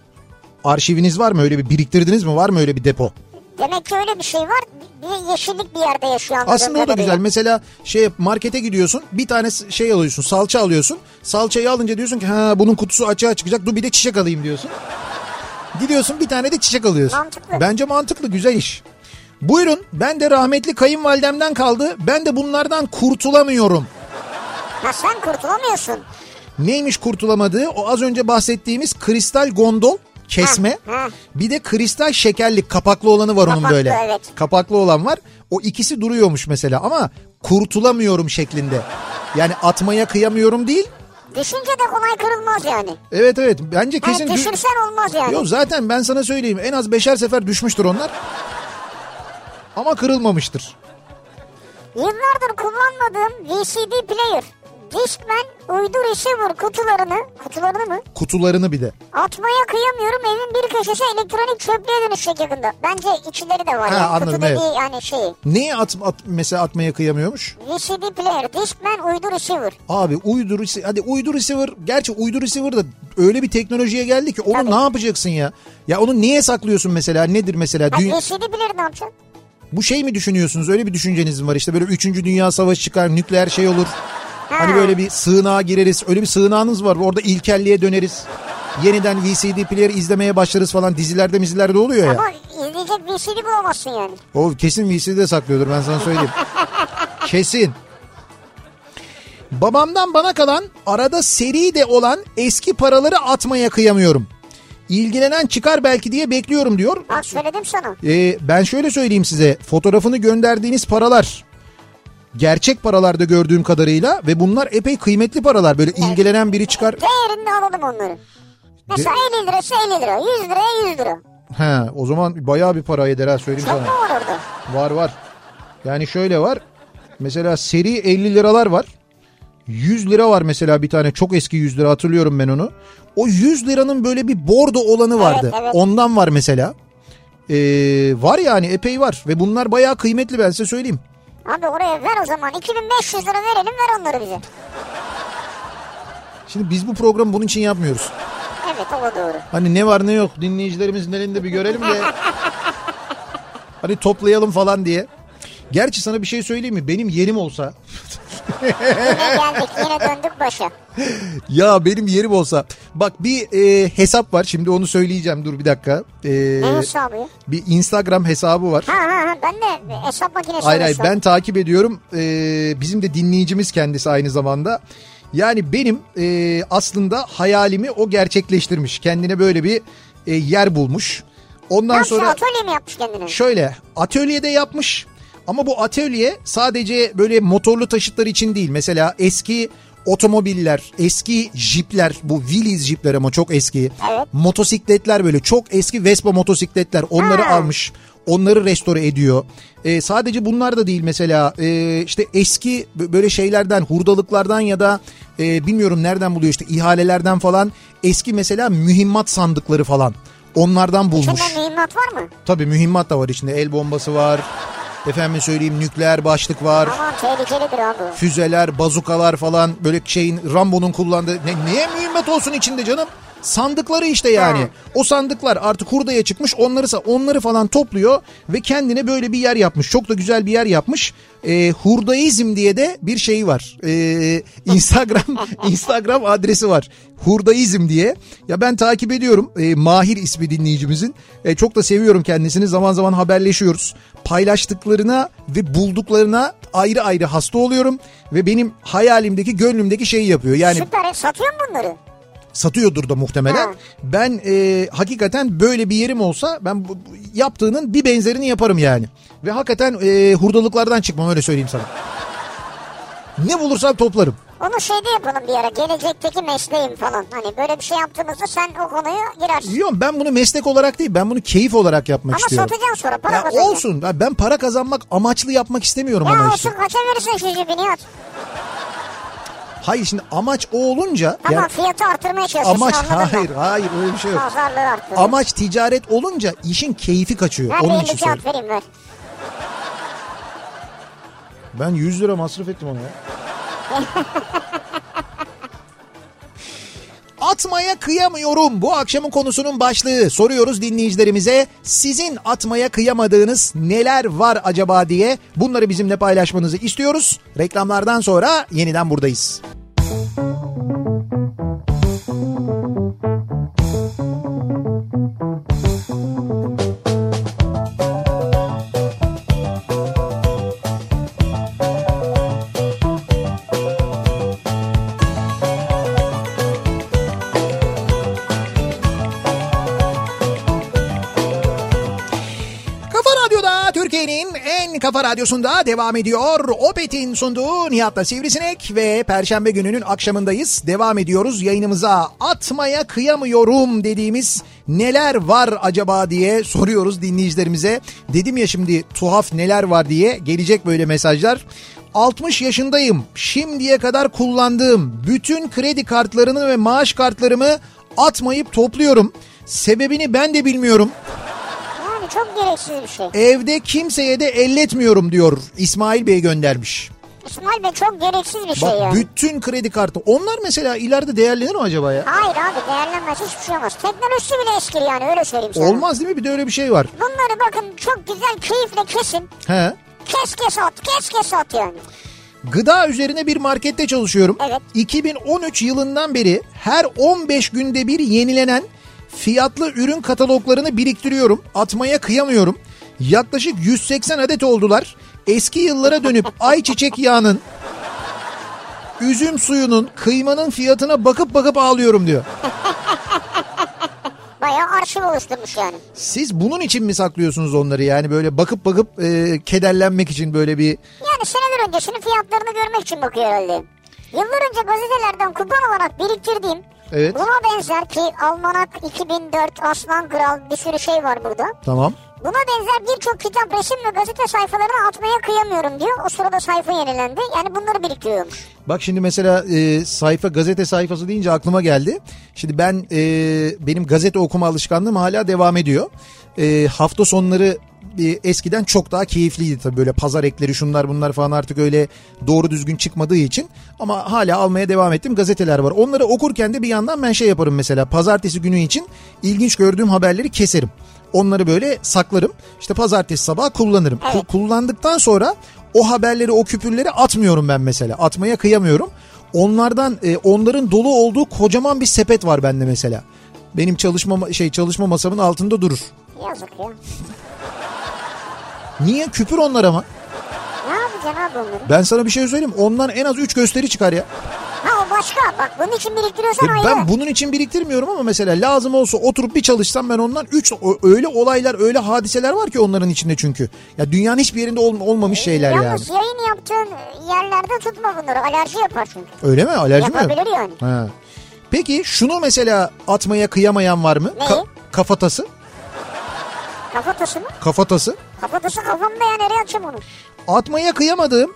arşiviniz var mı öyle bir biriktirdiniz mi var mı öyle bir depo? Demek ki öyle bir şey var. Bir yeşillik bir yerde yaşıyor Aslında o da güzel. Mesela şey markete gidiyorsun bir tane şey alıyorsun salça alıyorsun. Salçayı alınca diyorsun ki ha bunun kutusu açığa çıkacak dur bir de çiçek alayım diyorsun. Gidiyorsun bir tane de çiçek alıyorsun. Mantıklı. Bence mantıklı güzel iş. Buyurun ben de rahmetli kayınvalidemden kaldı. Ben de bunlardan kurtulamıyorum. Ha sen kurtulamıyorsun. Neymiş kurtulamadığı? O az önce bahsettiğimiz kristal gondol kesme. Bir de kristal şekerlik kapaklı olanı var onun Kapaklı, böyle. evet. Kapaklı olan var. O ikisi duruyormuş mesela ama kurtulamıyorum şeklinde. Yani atmaya kıyamıyorum değil. Düşünce de kolay kırılmaz yani. Evet evet bence kesin... Yani dü- düşürsen olmaz yani. Yok zaten ben sana söyleyeyim en az beşer sefer düşmüştür onlar. Ama kırılmamıştır. Yıllardır kullanmadığım VCD player, Discman, uydu receiver kutularını, kutularını mı? Kutularını bir de. Atmaya kıyamıyorum evin bir köşesi elektronik çöplüğe dönüşecek yakında. Bence içleri de var Ha, yani. anladım, Kutu evet. dediği yani şeyi. Neyi at, at, mesela atmaya kıyamıyormuş? VCD player, Discman, uydu receiver. Abi uydu rece- hadi uydu receiver gerçi uydu receiver da öyle bir teknolojiye geldi ki onu Tabii. ne yapacaksın ya? Ya onu niye saklıyorsun mesela? Nedir mesela? Ha, Dü- VCD player ne yapacaksın? bu şey mi düşünüyorsunuz? Öyle bir düşünceniz mi var? İşte böyle 3. Dünya Savaşı çıkar, nükleer şey olur. Hani böyle bir sığınağa gireriz. Öyle bir sığınağınız var. Orada ilkelliğe döneriz. Yeniden VCD player izlemeye başlarız falan. Dizilerde mizilerde oluyor ya. Ama izleyecek VCD bulamazsın yani. O kesin VCD'de saklıyordur ben sana söyleyeyim. [laughs] kesin. Babamdan bana kalan arada seri de olan eski paraları atmaya kıyamıyorum. İlgilenen çıkar belki diye bekliyorum diyor. Bak söyledim sana. Ee, ben şöyle söyleyeyim size. Fotoğrafını gönderdiğiniz paralar gerçek paralarda gördüğüm kadarıyla ve bunlar epey kıymetli paralar. Böyle ilgilenen biri çıkar. Değerinde alalım onları. Mesela 50 lirası 50 lira, 100 liraya 100 lira. He, o zaman bayağı bir para eder ha söyleyeyim Çok sana. var orada? Var var. Yani şöyle var. Mesela seri 50 liralar var. 100 lira var mesela bir tane çok eski 100 lira hatırlıyorum ben onu. O 100 liranın böyle bir bordo olanı vardı. Evet, evet. Ondan var mesela. Ee, var yani epey var ve bunlar bayağı kıymetli ben size söyleyeyim. Abi oraya ver o zaman 2500 lira verelim ver onları bize. Şimdi biz bu programı bunun için yapmıyoruz. Evet o da doğru. Hani ne var ne yok dinleyicilerimizin elinde bir görelim de. Hani toplayalım falan diye. Gerçi sana bir şey söyleyeyim mi? Benim yerim olsa Yine geldik yine döndük başa. ya benim yerim olsa bak bir e, hesap var şimdi onu söyleyeceğim dur bir dakika. E, Ne hesabı bir Instagram hesabı var. Ha ha ha ben de hesap makinesi Hayır hayır ben takip ediyorum. Ee, bizim de dinleyicimiz kendisi aynı zamanda. Yani benim e, aslında hayalimi o gerçekleştirmiş. Kendine böyle bir e, yer bulmuş. Ondan Nasıl sonra atölye mi yapmış kendine? şöyle atölyede yapmış. Ama bu atölye sadece böyle motorlu taşıtlar için değil. Mesela eski otomobiller, eski jipler, bu Willys jipler ama çok eski. Evet. Motosikletler böyle çok eski Vespa motosikletler onları Ha. almış. Onları restore ediyor. Ee, sadece bunlar da değil mesela e, işte eski böyle şeylerden hurdalıklardan ya da e, bilmiyorum nereden buluyor işte ihalelerden falan eski mesela mühimmat sandıkları falan onlardan bulmuş. İçinde mühimmat var mı? Tabii mühimmat da var içinde. El bombası var. Efendim söyleyeyim nükleer başlık var. Aman tehlikelidir abi. Füzeler, bazukalar falan böyle şeyin Rambo'nun kullandığı. Ne, niye mühimmat olsun içinde canım? Sandıkları işte yani. Ha. O sandıklar artık hurdaya çıkmış. Onları onları falan topluyor ve kendine böyle bir yer yapmış. Çok da güzel bir yer yapmış. Ee, hurdaizm diye de bir şey var. Ee, [laughs] Instagram [laughs] Instagram adresi var. Hurdaizm diye. Ya ben takip ediyorum. Ee, Mahir ismi dinleyicimizin. Ee, çok da seviyorum kendisini. Zaman zaman haberleşiyoruz. Paylaştıklarına ve bulduklarına ayrı ayrı hasta oluyorum ve benim hayalimdeki, gönlümdeki şeyi yapıyor. Yani Süper satıyor mu bunları? Satıyordur da muhtemelen. Ha. Ben e, hakikaten böyle bir yerim olsa ben bu, yaptığının bir benzerini yaparım yani. Ve hakikaten e, hurdalıklardan çıkmam öyle söyleyeyim sana. Ne bulursam toplarım. Onu şeyde yapalım bir ara. Gelecekteki mesleğim falan. Hani böyle bir şey yaptığımızda sen o konuya girersin. Yok ben bunu meslek olarak değil ben bunu keyif olarak yapmak Ama istiyorum. satacaksın sonra para Ya kazanacaksın. olsun Ya ben para kazanmak amaçlı yapmak istemiyorum Ya ama olsun işte. kaça verirsin şu jipi Nihat? Hayır şimdi amaç o olunca Tamam yani fiyatı artırmaya çalışıyorsun amaç anladım ben. hayır hayır öyle bir şey yok. Amaç ticaret olunca işin keyfi kaçıyor. Ver Onun için söylüyorum. vereyim ver. Ben 100 lira masraf ettim ona ya. [laughs] Atmaya kıyamıyorum. Bu akşamın konusunun başlığı. Soruyoruz dinleyicilerimize. Sizin atmaya kıyamadığınız neler var acaba diye bunları bizimle paylaşmanızı istiyoruz. Reklamlardan sonra yeniden buradayız. Radyosunda devam ediyor. Opet'in sunduğu Nihat'la Sivrisinek ve Perşembe gününün akşamındayız. Devam ediyoruz yayınımıza. Atmaya kıyamıyorum dediğimiz neler var acaba diye soruyoruz dinleyicilerimize. Dedim ya şimdi tuhaf neler var diye gelecek böyle mesajlar. 60 yaşındayım. Şimdiye kadar kullandığım bütün kredi kartlarını ve maaş kartlarımı atmayıp topluyorum. Sebebini ben de bilmiyorum. Çok gereksiz bir şey. Evde kimseye de elletmiyorum diyor İsmail Bey göndermiş. İsmail Bey çok gereksiz bir şey Bak yani. bütün kredi kartı onlar mesela ileride değerlenir mi acaba ya? Hayır abi değerlenmez hiçbir şey olmaz. Teknolojisi bile eskir yani öyle söyleyeyim sana. Olmaz değil mi? Bir de öyle bir şey var. Bunları bakın çok güzel keyifle kesin. He. Kes kes at kes kes at yani. Gıda üzerine bir markette çalışıyorum. Evet. 2013 yılından beri her 15 günde bir yenilenen fiyatlı ürün kataloglarını biriktiriyorum. Atmaya kıyamıyorum. Yaklaşık 180 adet oldular. Eski yıllara dönüp [laughs] ayçiçek yağının, üzüm suyunun, kıymanın fiyatına bakıp bakıp ağlıyorum diyor. [laughs] Bayağı arşiv oluşturmuş yani. Siz bunun için mi saklıyorsunuz onları yani böyle bakıp bakıp e, kederlenmek için böyle bir Yani seneler öncesinin fiyatlarını görmek için bakıyor herhalde. Yıllar önce gazetelerden kupon olarak biriktirdiğim Evet. buna benzer ki Almanak 2004, Aslan Kral bir sürü şey var burada. tamam Buna benzer birçok kitap, resim ve gazete sayfalarını atmaya kıyamıyorum diyor. O sırada sayfa yenilendi. Yani bunları biriktiriyormuş. Bak şimdi mesela e, sayfa gazete sayfası deyince aklıma geldi. Şimdi ben e, benim gazete okuma alışkanlığım hala devam ediyor. E, hafta sonları eskiden çok daha keyifliydi tabii böyle pazar ekleri şunlar bunlar falan artık öyle doğru düzgün çıkmadığı için. Ama hala almaya devam ettim gazeteler var. Onları okurken de bir yandan ben şey yaparım mesela pazartesi günü için ilginç gördüğüm haberleri keserim. Onları böyle saklarım. İşte pazartesi sabah kullanırım. Ku- Evet. kullandıktan sonra o haberleri o küpürleri atmıyorum ben mesela. Atmaya kıyamıyorum. Onlardan e, onların dolu olduğu kocaman bir sepet var bende mesela. Benim çalışma ma- şey çalışma masamın altında durur. Yazık ya. Niye küpür onlar ama? Ne yapacaksın abi onları? Ben sana bir şey söyleyeyim. Ondan en az 3 gösteri çıkar ya. Ha o başka. Bak bunun için biriktiriyorsan E, ayrı. ben bunun için biriktirmiyorum ama mesela lazım olsa oturup bir çalışsam ben ondan 3 öyle olaylar öyle hadiseler var ki onların içinde çünkü. Ya dünyanın hiçbir yerinde ol- olmamış şeyler yani. Yalnız yayın yaptığın yerlerde tutma bunları. Alerji yapar çünkü. Öyle mi? Alerji mi? Yapabilir yani. Ha. Peki şunu mesela atmaya kıyamayan var mı? Neyi? kafatası. Kafatası mı? Kafatası. Kafatası kafamda ya nereye açayım onu? Atmaya kıyamadığım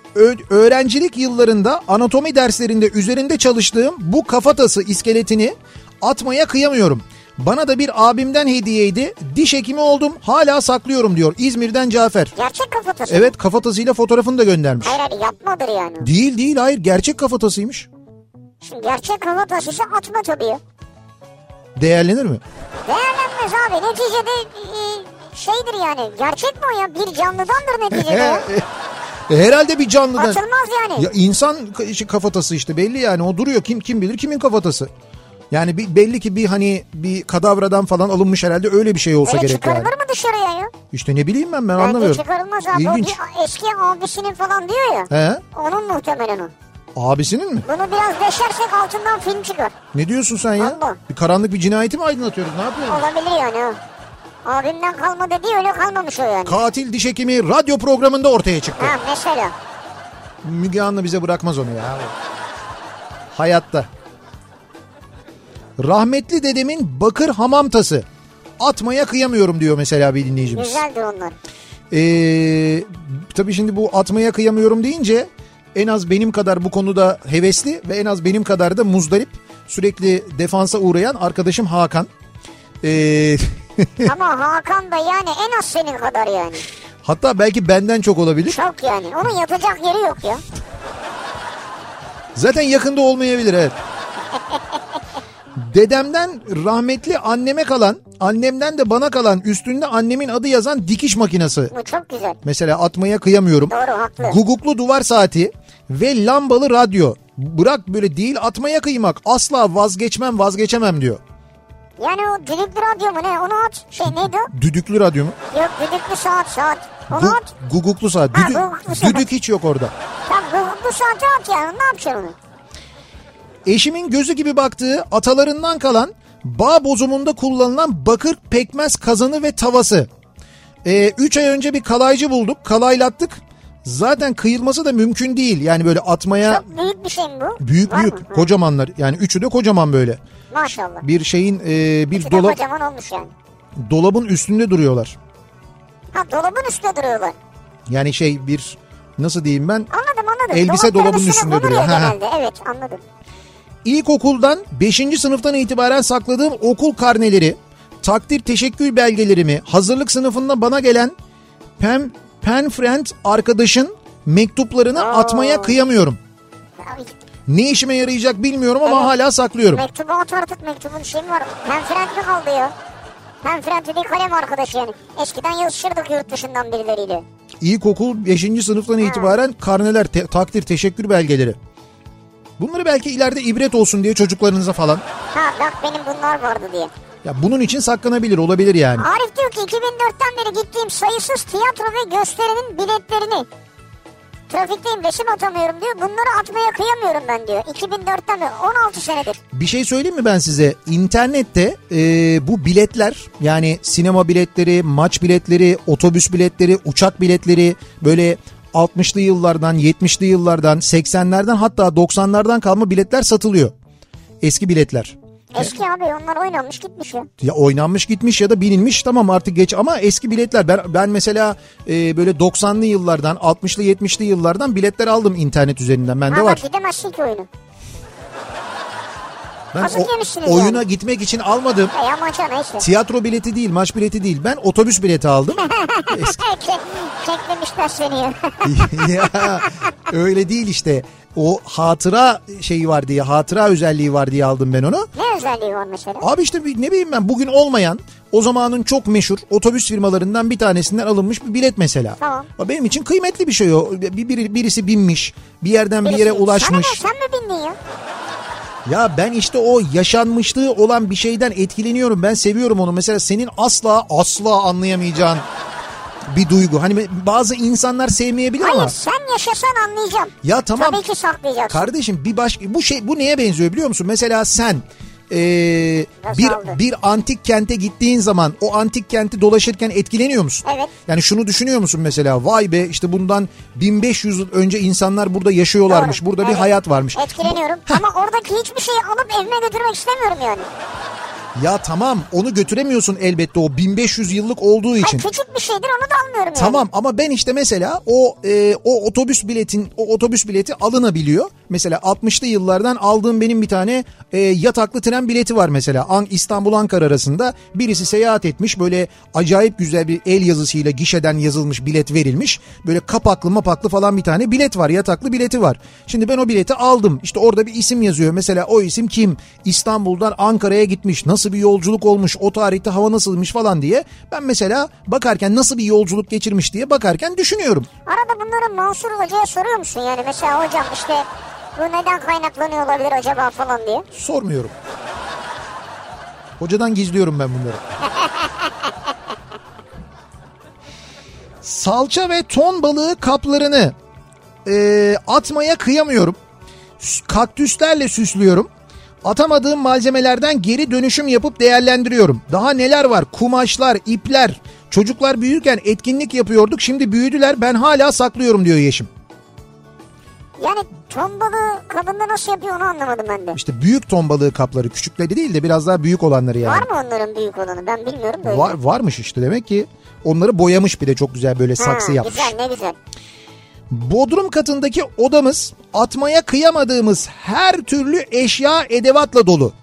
öğrencilik yıllarında anatomi derslerinde üzerinde çalıştığım bu kafatası iskeletini atmaya kıyamıyorum. Bana da bir abimden hediyeydi. Diş hekimi oldum. Hala saklıyorum diyor. İzmir'den Cafer. Gerçek kafatası. Evet kafatasıyla fotoğrafını da göndermiş. Hayır hayır yapmadır yani. Değil değil hayır gerçek kafatasıymış. Şimdi gerçek kafatası ise atma tabii. Değerlenir mi? Değerlenmez abi. Neticede e, şeydir yani. Gerçek mi o ya? Bir canlıdandır neticede o. [laughs] E, Herhalde bir canlıdan. Atılmaz yani. Ya insan kafatası işte belli yani o duruyor kim kim bilir kimin kafatası. Yani bir, belli ki bir hani bir kadavradan falan alınmış herhalde öyle bir şey olsa Öyle gerek yani. çıkarılır mı dışarıya ya? İşte ne bileyim ben ben Bence anlamıyorum. çıkarılmaz abi. İlginç. O eski abisinin falan diyor ya. He? Onun muhtemelen o. Abisinin mi? Bunu biraz deşersek altından film çıkar. Ne diyorsun sen ya? Allah. Bir karanlık bir cinayeti mi aydınlatıyoruz ne yapıyoruz? Olabilir yani o. Abimden kalma dedi öyle kalmamış o yani. Katil diş hekimi radyo programında ortaya çıktı. Ha mesela. Müge Anlı bize bırakmaz onu ya. Hayatta. Rahmetli dedemin bakır hamam tası. Atmaya kıyamıyorum diyor mesela bir dinleyicimiz. Güzeldir onlar. Ee, tabii şimdi bu atmaya kıyamıyorum deyince en az benim kadar bu konuda hevesli ve en az benim kadar da muzdarip sürekli defansa uğrayan arkadaşım Hakan. Ee, [laughs] Ama Hakan da yani en az senin kadar yani. hatta belki benden çok olabilir. Çok yani. Onun yatacak yeri yok ya. Zaten yakında olmayabilir evet. Dedemden rahmetli anneme kalan, annemden de bana kalan üstünde annemin adı yazan dikiş makinesi. Bu çok güzel. Mesela atmaya kıyamıyorum. Doğru haklı. Guguklu duvar saati ve lambalı radyo. Bırak böyle değil atmaya kıymak. Asla vazgeçmem vazgeçemem diyor. Yani o düdüklü radyo mu ne? Onu at. Şey neydi o? Düdüklü radyo mu? Yok düdüklü saat saat. Onu Gu- at. guguklu saat. Ha, Düdük, guguklu saat. düdük hiç yok orada. Tam düdüklü saati at yani. Ne yapacaksın onu? Eşimin gözü gibi baktığı atalarından kalan bağ bozumunda kullanılan bakır pekmez kazanı ve tavası. 3 ay önce bir kalaycı bulduk. Kalaylattık. Zaten kıyılması da mümkün değil. Yani böyle atmaya Çok büyük bir şey mi bu? büyük Var büyük mı? Ha, kocamanlar. Yani üçü de kocaman böyle. Maşallah. Bir şeyin e, bir de dolap kocaman olmuş yani. dolabın üstünde duruyorlar. Ha dolabın üstünde duruyorlar. Yani şey bir nasıl diyeyim ben Anladım anladım. Elbise Dolapların dolabın üstünde duruyor. Ha, ha. genelde. Evet anladım. İlkokuldan 5. sınıftan itibaren sakladığım okul karneleri, takdir teşekkür belgelerimi, hazırlık sınıfında bana gelen pen, pen friend arkadaşın mektuplarını Aa. atmaya kıyamıyorum. Ne işime yarayacak bilmiyorum ama Evet. hala saklıyorum. Mektubu at artık mektubun şey mi var? Penfrent mi kaldı ya? Penfrent dediği kalem arkadaşı yani. Eskiden yazışırdık yurt dışından birileriyle. İlkokul 5. sınıftan itibaren karneler, te- takdir, teşekkür belgeleri. Bunları belki ileride ibret olsun diye çocuklarınıza falan. Ha bak benim bunlar vardı diye. Ya bunun için saklanabilir, olabilir yani. Arif diyor ki 2004'ten beri gittiğim sayısız tiyatro ve gösterinin biletlerini trafikteyim resim atamıyorum diyor. Bunları atmaya kıyamıyorum ben diyor. 2004'ten beri 16 senedir. Bir şey söyleyeyim mi ben size? İnternette e, bu biletler yani sinema biletleri, maç biletleri, otobüs biletleri, uçak biletleri böyle 60'lı yıllardan, 70'li yıllardan, 80'lerden hatta 90'lardan kalma biletler satılıyor. Eski biletler. Eski abi onlar oynanmış gitmiş ya. Ya oynanmış gitmiş ya da bilinmiş tamam artık geç ama eski biletler ben, ben mesela e, böyle 90'lı yıllardan 60'lı 70'li yıllardan biletler aldım internet üzerinden bende Ama var. gidemezsin ki oyunu. Ben o- oyuna yani. gitmek için almadım. Veya maça neyse. Tiyatro bileti değil, maç bileti değil. Ben otobüs bileti aldım. [laughs] Eski- Ke- Keklemişler seni [laughs] ya öyle değil işte. O hatıra şeyi var diye, hatıra özelliği var diye aldım ben onu. Ne özelliği var mesela? Abi işte bir- ne bileyim ben bugün olmayan o zamanın çok meşhur otobüs firmalarından bir tanesinden alınmış bir bilet mesela. Tamam. Benim için kıymetli bir şey o. Bir, biri- birisi binmiş, bir yerden bir yere Birisi- ulaşmış. Sana ne sen mi bindin ya? Ya ben işte o yaşanmışlığı olan bir şeyden etkileniyorum. Ben seviyorum onu. Mesela senin asla asla anlayamayacağın bir duygu. Hani bazı insanlar sevmeyebilir Hayır ama. sen yaşasan anlayacağım. Ya tamam. Tabii ki saklayacaksın. Kardeşim bir başka bu şey bu neye benziyor biliyor musun? Mesela sen Nasıl bir aldı? bir antik kente gittiğin zaman o antik kenti dolaşırken etkileniyor musun? Evet. Yani şunu düşünüyor musun mesela? Vay be işte bundan 1500 yıl önce insanlar burada yaşıyorlarmış. Doğru. Burada bir Evet. hayat varmış. Etkileniyorum ama oradaki hiçbir şeyi alıp evime götürmek istemiyorum yani. Ya tamam onu götüremiyorsun elbette o 1500 yıllık olduğu için. Hayır, küçük bir şeydir onu da almıyorum yani. Tamam ama ben işte mesela o e, o otobüs biletin o otobüs bileti alınabiliyor. Mesela 60'lı yıllardan aldığım benim bir tane e, yataklı tren bileti var mesela. An İstanbul Ankara arasında birisi seyahat etmiş böyle acayip güzel bir el yazısıyla gişeden yazılmış bilet verilmiş. Böyle kapaklı mapaklı falan bir tane bilet var yataklı bileti var. Şimdi ben o bileti aldım işte orada bir isim yazıyor. Mesela o isim kim? İstanbul'dan Ankara'ya gitmiş nasıl bir yolculuk olmuş o tarihte hava nasılmış falan diye. Ben mesela bakarken nasıl bir yolculuk geçirmiş diye bakarken düşünüyorum. Arada bunları Mansur Hoca'ya soruyor musun yani? Mesela hocam işte bu neden kaynaklanıyor olabilir acaba falan diye. Sormuyorum. Hocadan gizliyorum ben bunları. Salça ve ton balığı kaplarını e, atmaya kıyamıyorum. Kaktüslerle süslüyorum. Atamadığım malzemelerden geri dönüşüm yapıp değerlendiriyorum. Daha neler var? Kumaşlar, ipler. Çocuklar büyürken etkinlik yapıyorduk. Şimdi büyüdüler. Ben hala saklıyorum diyor Yeşim. Yani ton balığı kabında nasıl yapıyor onu anlamadım ben de. İşte büyük ton balığı kapları. Küçükleri değil de biraz daha büyük olanları yani. Var mı onların büyük olanı ben bilmiyorum da. Var, varmış işte demek ki onları boyamış bir de çok güzel böyle saksı ha, yapmış. Güzel ne güzel. Bodrum katındaki odamız atmaya kıyamadığımız her türlü eşya edevatla dolu.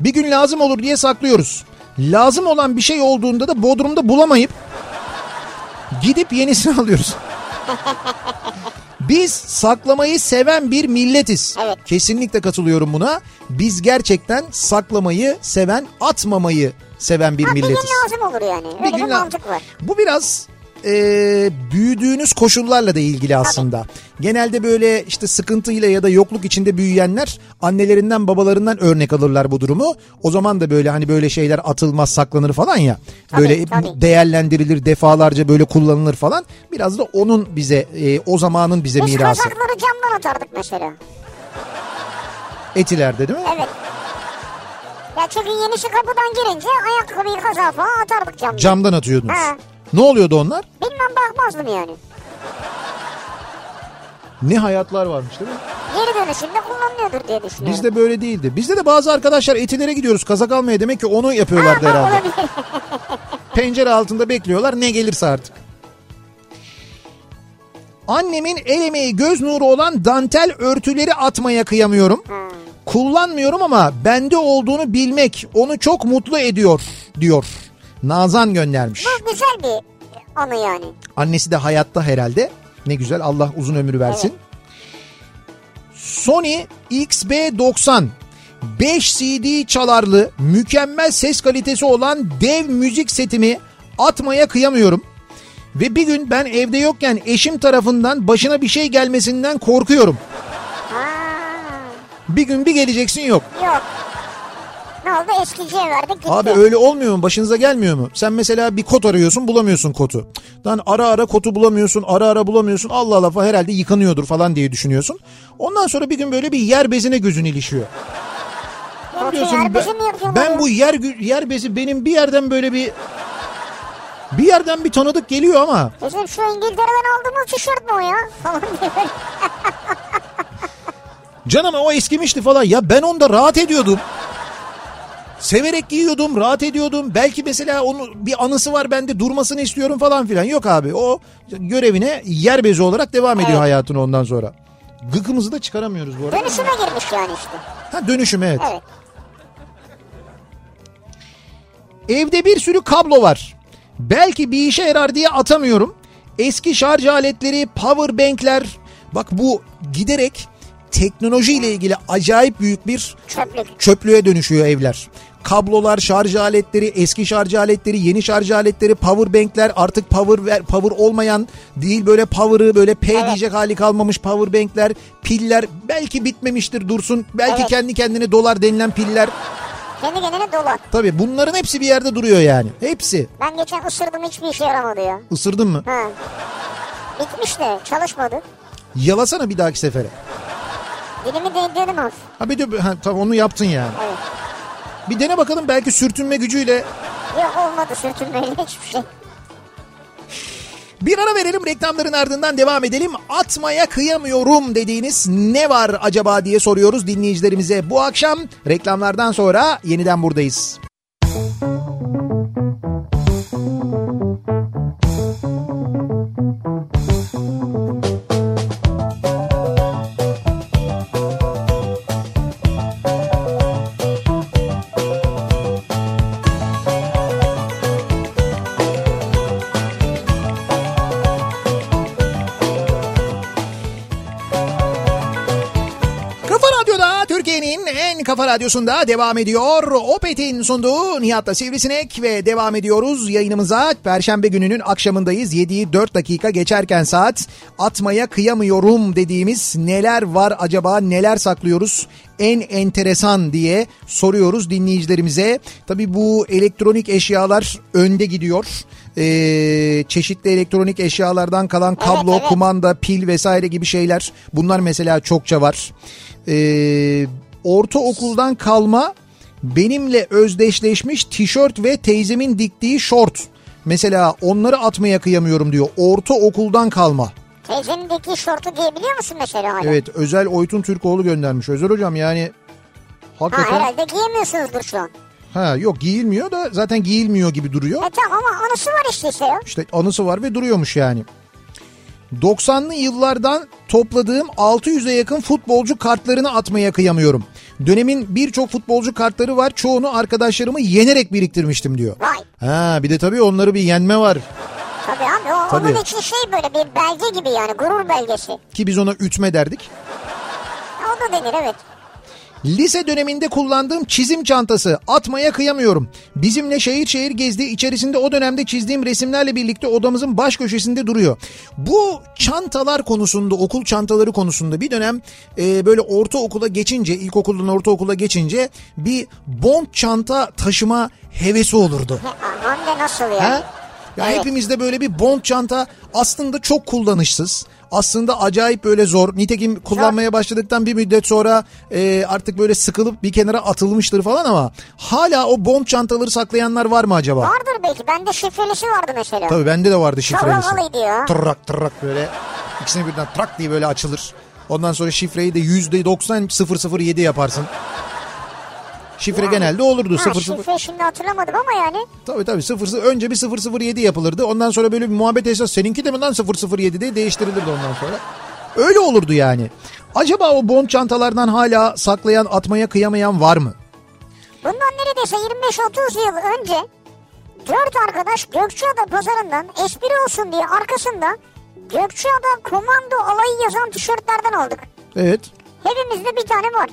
Bir gün lazım olur diye saklıyoruz. Lazım olan bir şey olduğunda da Bodrum'da bulamayıp gidip yenisini [laughs] alıyoruz. Biz saklamayı seven bir milletiz. Evet. Kesinlikle katılıyorum buna. Biz gerçekten saklamayı seven, atmamayı seven bir Ha, bir gün milletiz. lazım olur yani. Öyle bir, Bir gün mantık var. Bu biraz e, büyüdüğünüz koşullarla da ilgili aslında. Genelde böyle işte sıkıntıyla ya da yokluk içinde büyüyenler annelerinden babalarından örnek alırlar bu durumu. O zaman da böyle hani böyle şeyler atılmaz saklanır falan ya. Tabii, böyle tabii. değerlendirilir defalarca böyle kullanılır falan. Biraz da onun bize e, o zamanın bize Biz mirası. kazakları camdan atardık mesela. Etilerde değil mi? Evet. Ya çünkü yenisi kapıdan girince ayakkabıyı kazağı falan atardık camdan. Camdan atıyordunuz. Ha. Ne oluyordu onlar? Bilmem bakmazdım yani. Ne hayatlar varmış değil mi? Geri dönüşümde kullanılıyordur diye düşünüyorum. Bizde böyle değildi. Bizde de bazı arkadaşlar etilere gidiyoruz kazak almaya demek ki onu yapıyorlardı Ha, herhalde. [laughs] Pencere altında bekliyorlar ne gelirse artık. Annemin el emeği göz nuru olan dantel örtüleri atmaya kıyamıyorum. Kullanmıyorum ama bende olduğunu bilmek onu çok mutlu ediyor diyor. Nazan göndermiş. Bu güzel bir anı yani. Annesi de hayatta herhalde. Ne güzel Allah uzun ömür versin. Sony XB90 5 CD çalarlı mükemmel ses kalitesi olan dev müzik setimi atmaya kıyamıyorum. Ve bir gün ben evde yokken eşim tarafından başına bir şey gelmesinden korkuyorum. Ha, Bir gün bir geleceksin yok. yok. Ne oldu eskiciye verdik gitti. Abi öyle olmuyor mu? Başınıza gelmiyor mu? Sen mesela bir kot arıyorsun bulamıyorsun kotu. Lan ara ara kotu bulamıyorsun ara ara bulamıyorsun. Allah Allah herhalde yıkanıyordur falan diye düşünüyorsun. Ondan sonra bir gün böyle bir yer bezine gözün ilişiyor. Lan diyorsun, ben, ben bu yer yer bezi benim bir yerden böyle bir bir yerden bir tanıdık geliyor ama Bizim şu İngiltere'den aldığımız tişört mü o ya? Falan diye. canım o eskimişti falan. Ya ben onda rahat ediyordum. Severek giyiyordum, rahat ediyordum. Belki mesela onun bir anısı var bende durmasını istiyorum falan filan. Yok abi o görevine yer bezi olarak devam ediyor Evet. hayatını ondan sonra. Gıkımızı da çıkaramıyoruz bu arada. Dönüşüme girmiş yani işte. Ha dönüşüm evet. Evet. Evde bir sürü kablo var. Belki bir işe yarar diye atamıyorum. Eski şarj aletleri, power bankler. Bak bu giderek teknolojiyle ilgili acayip büyük bir Çöplük. çöplüğe dönüşüyor evler. Kablolar, şarj aletleri, eski şarj aletleri, yeni şarj aletleri, power bankler artık power power olmayan değil böyle power'ı böyle P Evet. diyecek hali kalmamış power bankler, piller belki bitmemiştir dursun. Belki Evet. kendi kendine dolar denilen piller. Kendi kendine dolar. Tabii bunların hepsi bir yerde duruyor yani. Hepsi. Ben geçen ısırdım hiçbir işe yaramadı ya. Isırdın mı? Ha. Bitmiş de çalışmadı. Yalasana bir dahaki sefere. Dilimi değdirdim az. Ha bir de ha, tamam onu yaptın yani. Evet. Bir dene bakalım belki sürtünme gücüyle Yok olmadı sürtünmeyle hiçbir şey. Bir ara verelim reklamların ardından devam edelim. Atmaya kıyamıyorum dediğiniz ne var acaba diye soruyoruz dinleyicilerimize. Bu akşam reklamlardan sonra yeniden buradayız. Kafa radyosunda devam ediyor. Opet'in sunduğu Nihat'la Sivrisinek ve devam ediyoruz yayınımıza. Perşembe gününün akşamındayız. 7'yi 4 dakika geçerken saat atmaya kıyamıyorum dediğimiz neler var acaba neler saklıyoruz en enteresan diye soruyoruz dinleyicilerimize. Tabii bu elektronik eşyalar önde gidiyor. Ee, çeşitli elektronik eşyalardan kalan kablo, evet. kumanda, pil vesaire gibi şeyler. Bunlar mesela çokça var. Ee, ortaokuldan kalma benimle özdeşleşmiş tişört ve teyzemin diktiği şort. Mesela onları atmaya kıyamıyorum diyor. Ortaokuldan kalma. Teyzemdeki şortu giyebiliyor musun mesela hala? Evet Özel Oytun Türkoğlu göndermiş. Özel hocam yani Ha hakikaten herhalde giyemiyorsunuzdur şu an. ha yok giyilmiyor da zaten giyilmiyor gibi duruyor. E tamam ama anısı var işte işte ya. İşte anısı var ve duruyormuş yani. 90'lı yıllardan topladığım 600'e yakın futbolcu kartlarını atmaya kıyamıyorum. Dönemin birçok futbolcu kartları var. Çoğunu arkadaşlarımı yenerek biriktirmiştim diyor. Vay. Ha bir de tabii onları bir yenme var. Tabii abi o, Tabii. onun için şey böyle bir belge gibi yani gurur belgesi. Ki biz ona ütme derdik. O da denir evet. Lise döneminde kullandığım çizim çantası atmaya kıyamıyorum. Bizimle şehir şehir gezdi. İçerisinde o dönemde çizdiğim resimlerle birlikte odamızın baş köşesinde duruyor. Bu çantalar konusunda okul çantaları konusunda bir dönem e, böyle ortaokula geçince ilkokuldan ortaokula geçince bir bond çanta taşıma hevesi olurdu. He, hem de nasıl ya? Ha? Ya Evet. hepimizde böyle bir bond çanta aslında çok kullanışsız. Aslında acayip böyle zor. Nitekim kullanmaya başladıktan bir müddet sonra e, artık böyle sıkılıp bir kenara atılmıştır falan ama hala o bond çantaları saklayanlar var mı acaba? Vardır belki. Bende şifrelisi vardı mesela. Tabii bende de vardı şifrelisi. havalıydı ya. Tırrak tırrak böyle ikisini birden trak diye böyle açılır. Ondan sonra şifreyi de yüzde 90 007 yaparsın. Şifre genelde olurdu. Ha, 00 şifre şimdi hatırlamadım ama yani. Tabii tabii 00 önce bir 007 yapılırdı. Ondan sonra böyle bir muhabbet esas seninki de mi lan 007 diye değiştirilirdi ondan sonra. Öyle olurdu yani. Acaba o bond çantalardan hala saklayan atmaya kıyamayan var mı? Bundan neredeyse 25-30 yıl önce dört arkadaş Gökçeada pazarından espri olsun diye arkasında Gökçeada komando alayı yazan tişörtlerden aldık. Evet. Hepimizde bir tane var.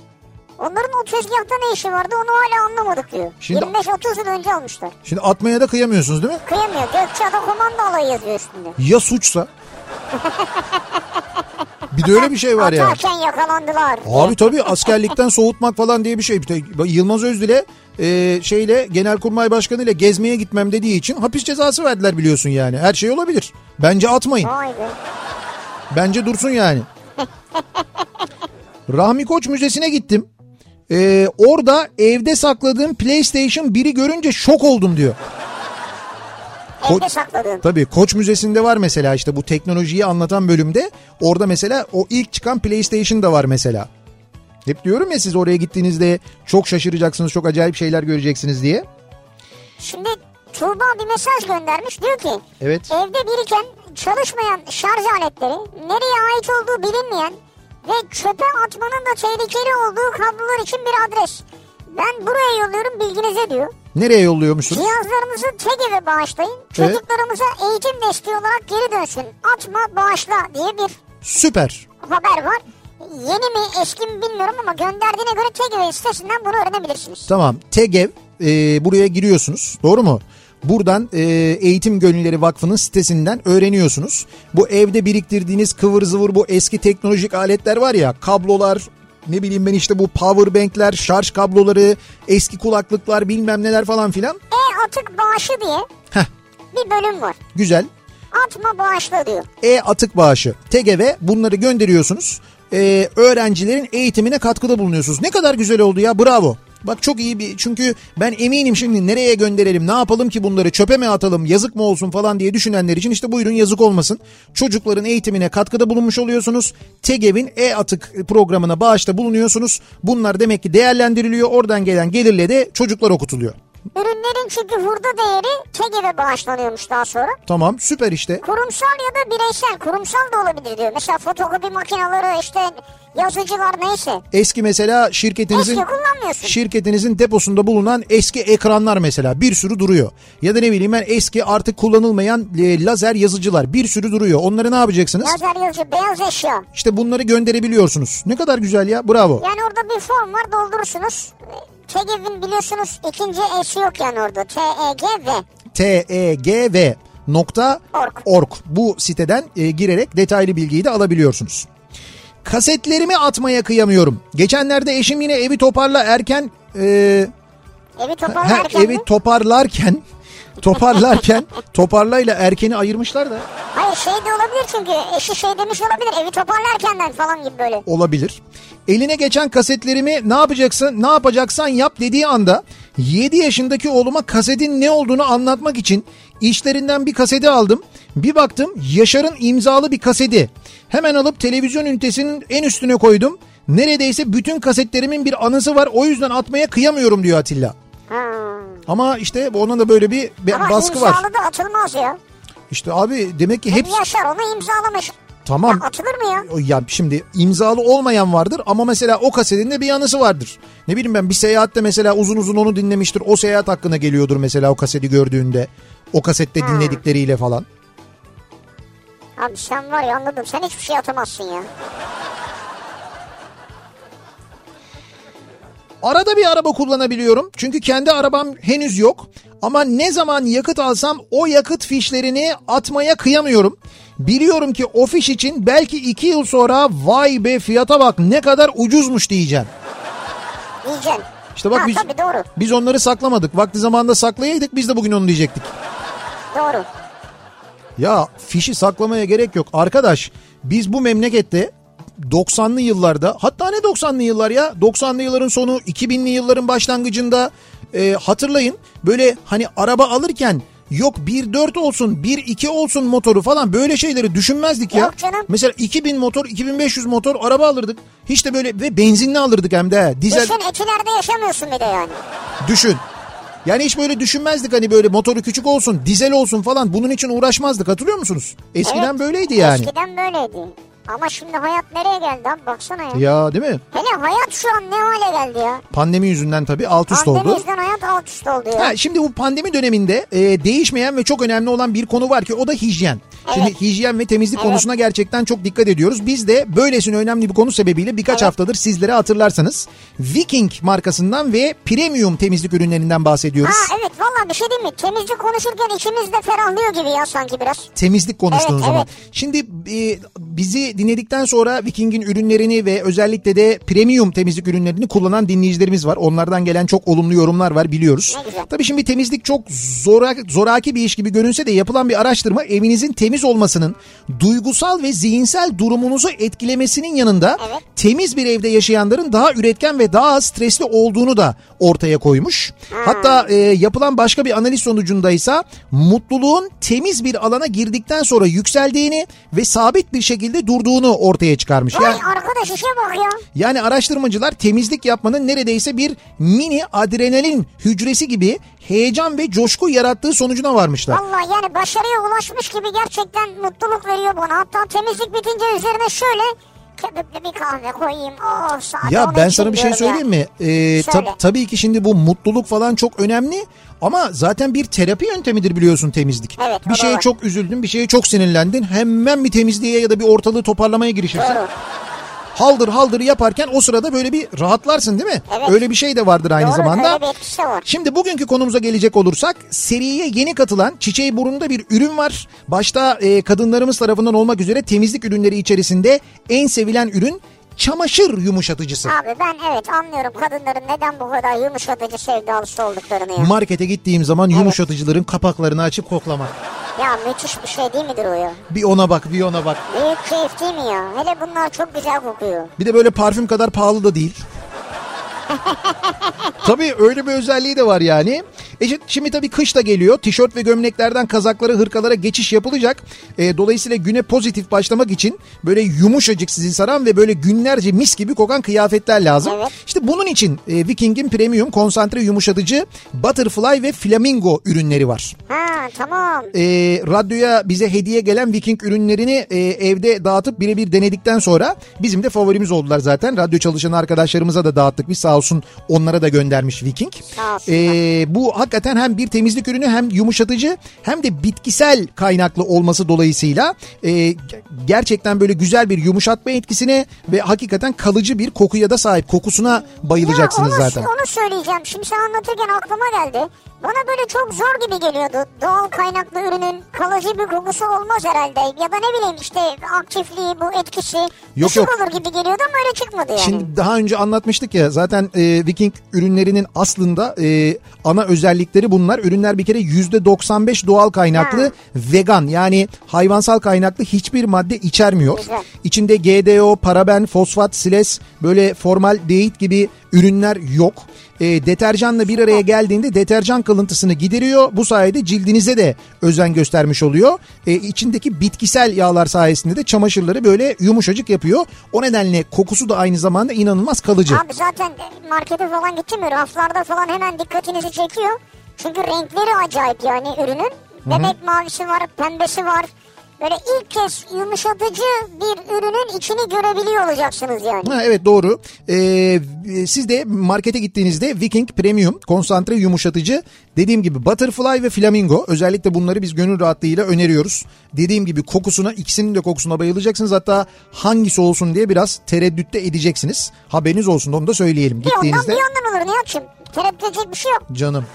Onların o tezgahta ne işi vardı onu hala anlamadık diyor. Şimdi- 25-30 yıl önce almışlar. Şimdi atmaya da kıyamıyorsunuz değil mi? Kıyamıyor. Gökçeada komando alayı yazıyor üstünde. Ya suçsa? bir de öyle bir şey var ya. Atarken yakalandılar. Abi tabii askerlikten soğutmak falan diye bir şey. Yılmaz Özdil'e e, şeyle Genelkurmay Başkanı ile gezmeye gitmem dediği için hapis cezası verdiler biliyorsun yani. Her şey olabilir. Bence atmayın. Vay be. Bence dursun yani. [laughs] Rahmi Koç Müzesi'ne gittim. Ee, orada evde sakladığım PlayStation 1'i görünce şok oldum diyor. Ko- Evde sakladığın. Tabii Koç Müzesi'nde var mesela işte bu teknolojiyi anlatan bölümde. Orada mesela o ilk çıkan PlayStation da var mesela. Hep diyorum ya siz oraya gittiğinizde çok şaşıracaksınız, çok acayip şeyler göreceksiniz diye. Şimdi Tuğba bir mesaj göndermiş. Diyor ki Evet. evde biriken çalışmayan şarj aletleri nereye ait olduğu bilinmeyen ve çöpe atmanın da tehlikeli olduğu kablolar için bir adres. Ben buraya yolluyorum bilginize diyor. Nereye yolluyormuşsunuz? Cihazlarınızı TEGEV'e bağışlayın. Evet. Çocuklarımıza eğitim desteği olarak geri dönsün. Atma bağışla diye bir Süper. haber var. Yeni mi eski mi bilmiyorum ama gönderdiğine göre TGV sitesinden bunu öğrenebilirsiniz. Tamam. TEGEV e, buraya giriyorsunuz. Doğru mu? Buradan e, Eğitim Gönülleri Vakfı'nın sitesinden öğreniyorsunuz. Bu evde biriktirdiğiniz kıvır zıvır bu eski teknolojik aletler var ya kablolar ne bileyim ben işte bu power bankler, şarj kabloları, eski kulaklıklar bilmem neler falan filan. E-atık bağışı diye Heh bir bölüm var. güzel. Atma bağışla diyor. E-atık bağışı. TGV bunları gönderiyorsunuz. Ee, öğrencilerin eğitimine katkıda bulunuyorsunuz. Ne kadar güzel oldu ya bravo. Bak çok iyi bir çünkü ben eminim şimdi nereye gönderelim ne yapalım ki bunları çöpe mi atalım yazık mı olsun falan diye düşünenler için işte buyurun yazık olmasın. Çocukların eğitimine katkıda bulunmuş oluyorsunuz. TEGEV'in e-atık programına bağışta bulunuyorsunuz. Bunlar demek ki değerlendiriliyor oradan gelen gelirle de çocuklar okutuluyor. Ürünlerin çünkü hurda değeri TGV bağışlanıyormuş daha sonra. Tamam süper işte. Kurumsal ya da bireysel. Kurumsal da olabilir diyor. Mesela fotokopi makineleri işte yazıcılar neyse. Eski mesela şirketinizin Eski kullanmıyorsun. şirketinizin deposunda bulunan eski ekranlar mesela bir sürü duruyor. Ya da ne bileyim ben eski artık kullanılmayan e, lazer yazıcılar bir sürü duruyor. Onları ne yapacaksınız? Lazer yazıcı, beyaz eşya. İşte bunları gönderebiliyorsunuz. Ne kadar güzel ya bravo. Yani orada bir form var doldurursunuz. TGV'in biliyorsunuz ikinci eşi yok yani orada. TEGV. tegv nokta Org. org bu siteden e, girerek detaylı bilgiyi de alabiliyorsunuz. Kasetlerimi atmaya kıyamıyorum. Geçenlerde eşim yine evi toparla erken e, Evi Ha, toparlarken evi mi? toparlarken toparlarken toparlayla erkeni ayırmışlar da Hayır şey de olabilir çünkü eşi şey demiş olabilir. Evi toparlarkenden falan gibi böyle. olabilir. Eline geçen kasetlerimi ne yapacaksın ne yapacaksan yap dediği anda 7 yaşındaki oğluma kasetin ne olduğunu anlatmak için işlerinden bir kaseti aldım. Bir baktım Yaşar'ın imzalı bir kaseti. Hemen alıp televizyon ünitesinin en üstüne koydum. Neredeyse bütün kasetlerimin bir anısı var o yüzden atmaya kıyamıyorum diyor Atilla. Ha. Ama işte ona da böyle bir, bir Ama baskı var. imzalı da atılmaz ya. İşte abi demek ki hep Yaşar onu imzalamış. tamam Ya atılır mı ya? Ya şimdi imzalı olmayan vardır ama mesela o kasetin de bir anısı vardır. Ne bileyim ben bir seyahatte mesela uzun uzun onu dinlemiştir. O seyahat hakkında geliyordur mesela o kaseti gördüğünde. O kasette dinledikleriyle falan. Abi sen var ya anladım. Sen hiçbir şey atamazsın ya. Arada bir araba kullanabiliyorum. Çünkü kendi arabam henüz yok. Ama ne zaman yakıt alsam o yakıt fişlerini atmaya kıyamıyorum. Biliyorum ki o fiş için belki iki yıl sonra vay be fiyata bak ne kadar ucuzmuş diyeceğim. Diyeceksin. İşte bak ha, biz, Tabii doğru. biz onları saklamadık. Vakti zamanında saklayaydık biz de bugün onu diyecektik. Doğru. Ya fişi saklamaya gerek yok. Arkadaş biz bu memlekette 90'lı yıllarda hatta ne 90'lı yıllar ya 90'lı yılların sonu 2000'li yılların başlangıcında e, hatırlayın böyle hani araba alırken yok 1.4 olsun 1.2 olsun motoru falan böyle şeyleri düşünmezdik ya. Yok canım. Mesela 2000 motor 2500 motor araba alırdık. Hiç de böyle ve benzinli alırdık hem de. Dizel Düşün etilerde yaşamıyorsun bir de yani. düşün. Yani hiç böyle düşünmezdik hani böyle motoru küçük olsun, dizel olsun falan. Bunun için uğraşmazdık hatırlıyor musunuz? Eskiden Evet. böyleydi yani. Eskiden böyleydi. Ama şimdi hayat nereye geldi abi baksana ya. Ya değil mi? Hele hayat şu an ne hale geldi ya. Pandemi yüzünden tabii alt üst Pandemi oldu. yüzünden hayat alt üst oldu ya. Ha, şimdi bu pandemi döneminde e, değişmeyen ve çok önemli olan bir konu var ki o da hijyen. Şimdi Evet. hijyen ve temizlik Evet. konusuna gerçekten çok dikkat ediyoruz. Biz de böylesine önemli bir konu sebebiyle birkaç Evet. haftadır sizlere hatırlarsanız Viking markasından ve premium temizlik ürünlerinden bahsediyoruz. Ha evet valla bir şey değil mi? Temizlik konuşurken içimiz de ferahlıyor gibi ya sanki biraz. temizlik konuştuğun Evet, zaman. evet. Şimdi e, bizi dinledikten sonra Viking'in ürünlerini ve özellikle de premium temizlik ürünlerini kullanan dinleyicilerimiz var. Onlardan gelen çok olumlu yorumlar var biliyoruz. Tabii şimdi temizlik çok zora, zoraki bir iş gibi görünse de yapılan bir araştırma evinizin temiz olmasının duygusal ve zihinsel durumunuzu etkilemesinin yanında Evet. temiz bir evde yaşayanların daha üretken ve daha az stresli olduğunu da ortaya koymuş. Hatta e, yapılan başka bir analiz sonucunda ise mutluluğun temiz bir alana girdikten sonra yükseldiğini ve sabit bir şekilde durduğunu ortaya çıkarmış. Vay Yani, arkadaş işe bak ya. yani araştırmacılar temizlik yapmanın neredeyse bir mini adrenalin hücresi gibi heyecan ve coşku yarattığı sonucuna varmışlar. Valla yani başarıya ulaşmış gibi gerçekten mutluluk veriyor bana. Hatta temizlik bitince üzerine şöyle köpüklü bir kahve koyayım. Oh Ya ben sana bir şey diyorum ya. söyleyeyim mi? Ee, tab- Söyle. tabii ki şimdi bu mutluluk falan çok önemli ama zaten bir terapi yöntemidir biliyorsun temizlik. Evet, bir şeye var. çok üzüldün, bir şeye çok sinirlendin. Hemen bir temizliğe ya da bir ortalığı toparlamaya girişirsin. Doğru. Haldır haldır yaparken o sırada böyle bir rahatlarsın değil mi? Evet. Öyle bir şey de vardır aynı Doğru zamanda. öyle bir etkisi var. Şimdi bugünkü konumuza gelecek olursak seriye yeni katılan çiçeği burnunda bir ürün var. Başta e, kadınlarımız tarafından olmak üzere temizlik ürünleri içerisinde en sevilen ürün çamaşır yumuşatıcısı. Abi ben evet anlıyorum kadınların neden bu kadar yumuşatıcı sevdalısı olduklarını ya. Markete gittiğim zaman yumuşatıcıların kapaklarını açıp koklamak. ya müthiş bir şey değil midir o ya? Bir ona bak bir ona bak. Büyük keyif değil mi ya? Hele bunlar çok güzel kokuyor. Bir de böyle parfüm kadar pahalı da değil. Tabii öyle bir özelliği de var yani. E şi- şimdi tabii kış da geliyor. Tişört ve gömleklerden kazaklara, hırkalara geçiş yapılacak. E, dolayısıyla güne pozitif başlamak için böyle yumuşacık sizi saran ve böyle günlerce mis gibi kokan kıyafetler lazım. Evet. İşte bunun için e, Viking'in premium konsantre yumuşatıcı Butterfly ve Flamingo ürünleri var. Ha tamam. E, radyoya bize hediye gelen Viking ürünlerini e, evde dağıtıp birebir denedikten sonra bizim de favorimiz oldular zaten. Radyo çalışan arkadaşlarımıza da dağıttık. Biz sağ olsun onlara da göndermiş Viking. Sağ olsunlar. E, bu hakikaten hem bir temizlik ürünü hem yumuşatıcı hem de bitkisel kaynaklı olması dolayısıyla e, gerçekten böyle güzel bir yumuşatma etkisine ve hakikaten kalıcı bir kokuya da sahip. Kokusuna bayılacaksınız ya onu, zaten. onu söyleyeceğim. Şimdi sen anlatırken aklıma geldi. Bana böyle çok zor gibi geliyordu. Doğal kaynaklı ürünün kalıcı bir kokusu olmaz herhalde. Ya da ne bileyim işte aktifliği, bu etkisi Yok, düşük yok. olur gibi geliyordu ama öyle çıkmadı yani. Şimdi daha önce anlatmıştık ya zaten e, Viking ürünlerinin aslında e, ana özellikleri bunlar. Ürünler bir kere %95 doğal kaynaklı Ha. vegan yani hayvansal kaynaklı hiçbir madde içermiyor. Güzel. İçinde GDO, paraben, fosfat, siles böyle formaldehit gibi ürünler yok. E, deterjanla bir araya geldiğinde deterjan kalıntısını gideriyor. Bu sayede cildinize de özen göstermiş oluyor. E, içindeki bitkisel yağlar sayesinde de çamaşırları böyle yumuşacık yapıyor. O nedenle kokusu da aynı zamanda inanılmaz kalıcı. Abi zaten markete falan gittim mi raflarda falan hemen dikkatinizi çekiyor. Çünkü renkleri acayip yani ürünün. Bebek mavisi var, pembesi var. Böyle ilk kez yumuşatıcı bir ürünün içini görebiliyor olacaksınız yani. Ha, evet doğru. Ee, siz de markete gittiğinizde Viking Premium konsantre yumuşatıcı dediğim gibi Butterfly ve Flamingo özellikle bunları biz gönül rahatlığıyla öneriyoruz. Dediğim gibi kokusuna ikisinin de kokusuna bayılacaksınız. Hatta hangisi olsun diye biraz tereddütte edeceksiniz. Haberiniz olsun onu da söyleyelim. Bir ondan Gittiğinizde bir ondan olur Nihat'cığım. Tereddüt edecek bir şey yok. canım.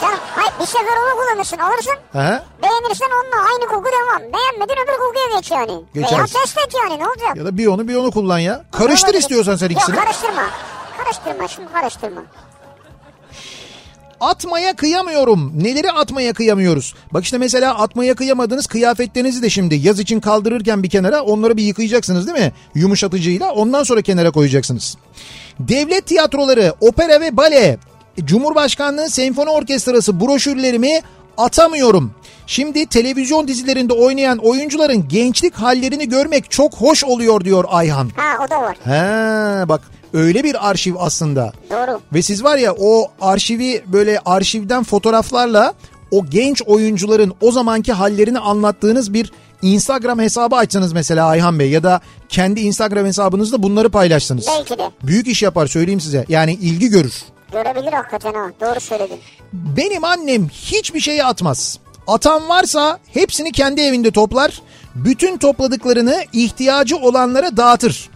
Canım bir sefer onu kullanırsın alırsın. Aha. Beğenirsen onunla aynı koku devam. Beğenmedin öbür kokuya geç yani. Geçersin. Veya test et yani ne olacak? Ya da bir onu bir onu kullan ya. Karıştır Olabilir. istiyorsan sen ikisini. Yok karıştırma. Karıştırma şimdi karıştırma. Atmaya kıyamıyorum. Neleri atmaya kıyamıyoruz? Bak işte mesela atmaya kıyamadığınız kıyafetlerinizi de şimdi yaz için kaldırırken bir kenara onları bir yıkayacaksınız değil mi? Yumuşatıcıyla ondan sonra kenara koyacaksınız. Devlet tiyatroları, opera ve bale, Cumhurbaşkanlığı Senfoni Orkestrası broşürlerimi atamıyorum. Şimdi televizyon dizilerinde oynayan oyuncuların gençlik hallerini görmek çok hoş oluyor diyor Ayhan. Ha o da var. He bak öyle bir arşiv aslında. Doğru. Ve siz var ya o arşivi böyle arşivden fotoğraflarla o genç oyuncuların o zamanki hallerini anlattığınız bir Instagram hesabı açsanız mesela Ayhan Bey ya da kendi Instagram hesabınızda bunları paylaşsanız. Belki de. Büyük iş yapar söyleyeyim size. Yani ilgi görür. Görebilir hakikaten ha. Doğru söyledin. Benim annem hiçbir şeyi atmaz. Atan varsa hepsini kendi evinde toplar. Bütün topladıklarını ihtiyacı olanlara dağıtır.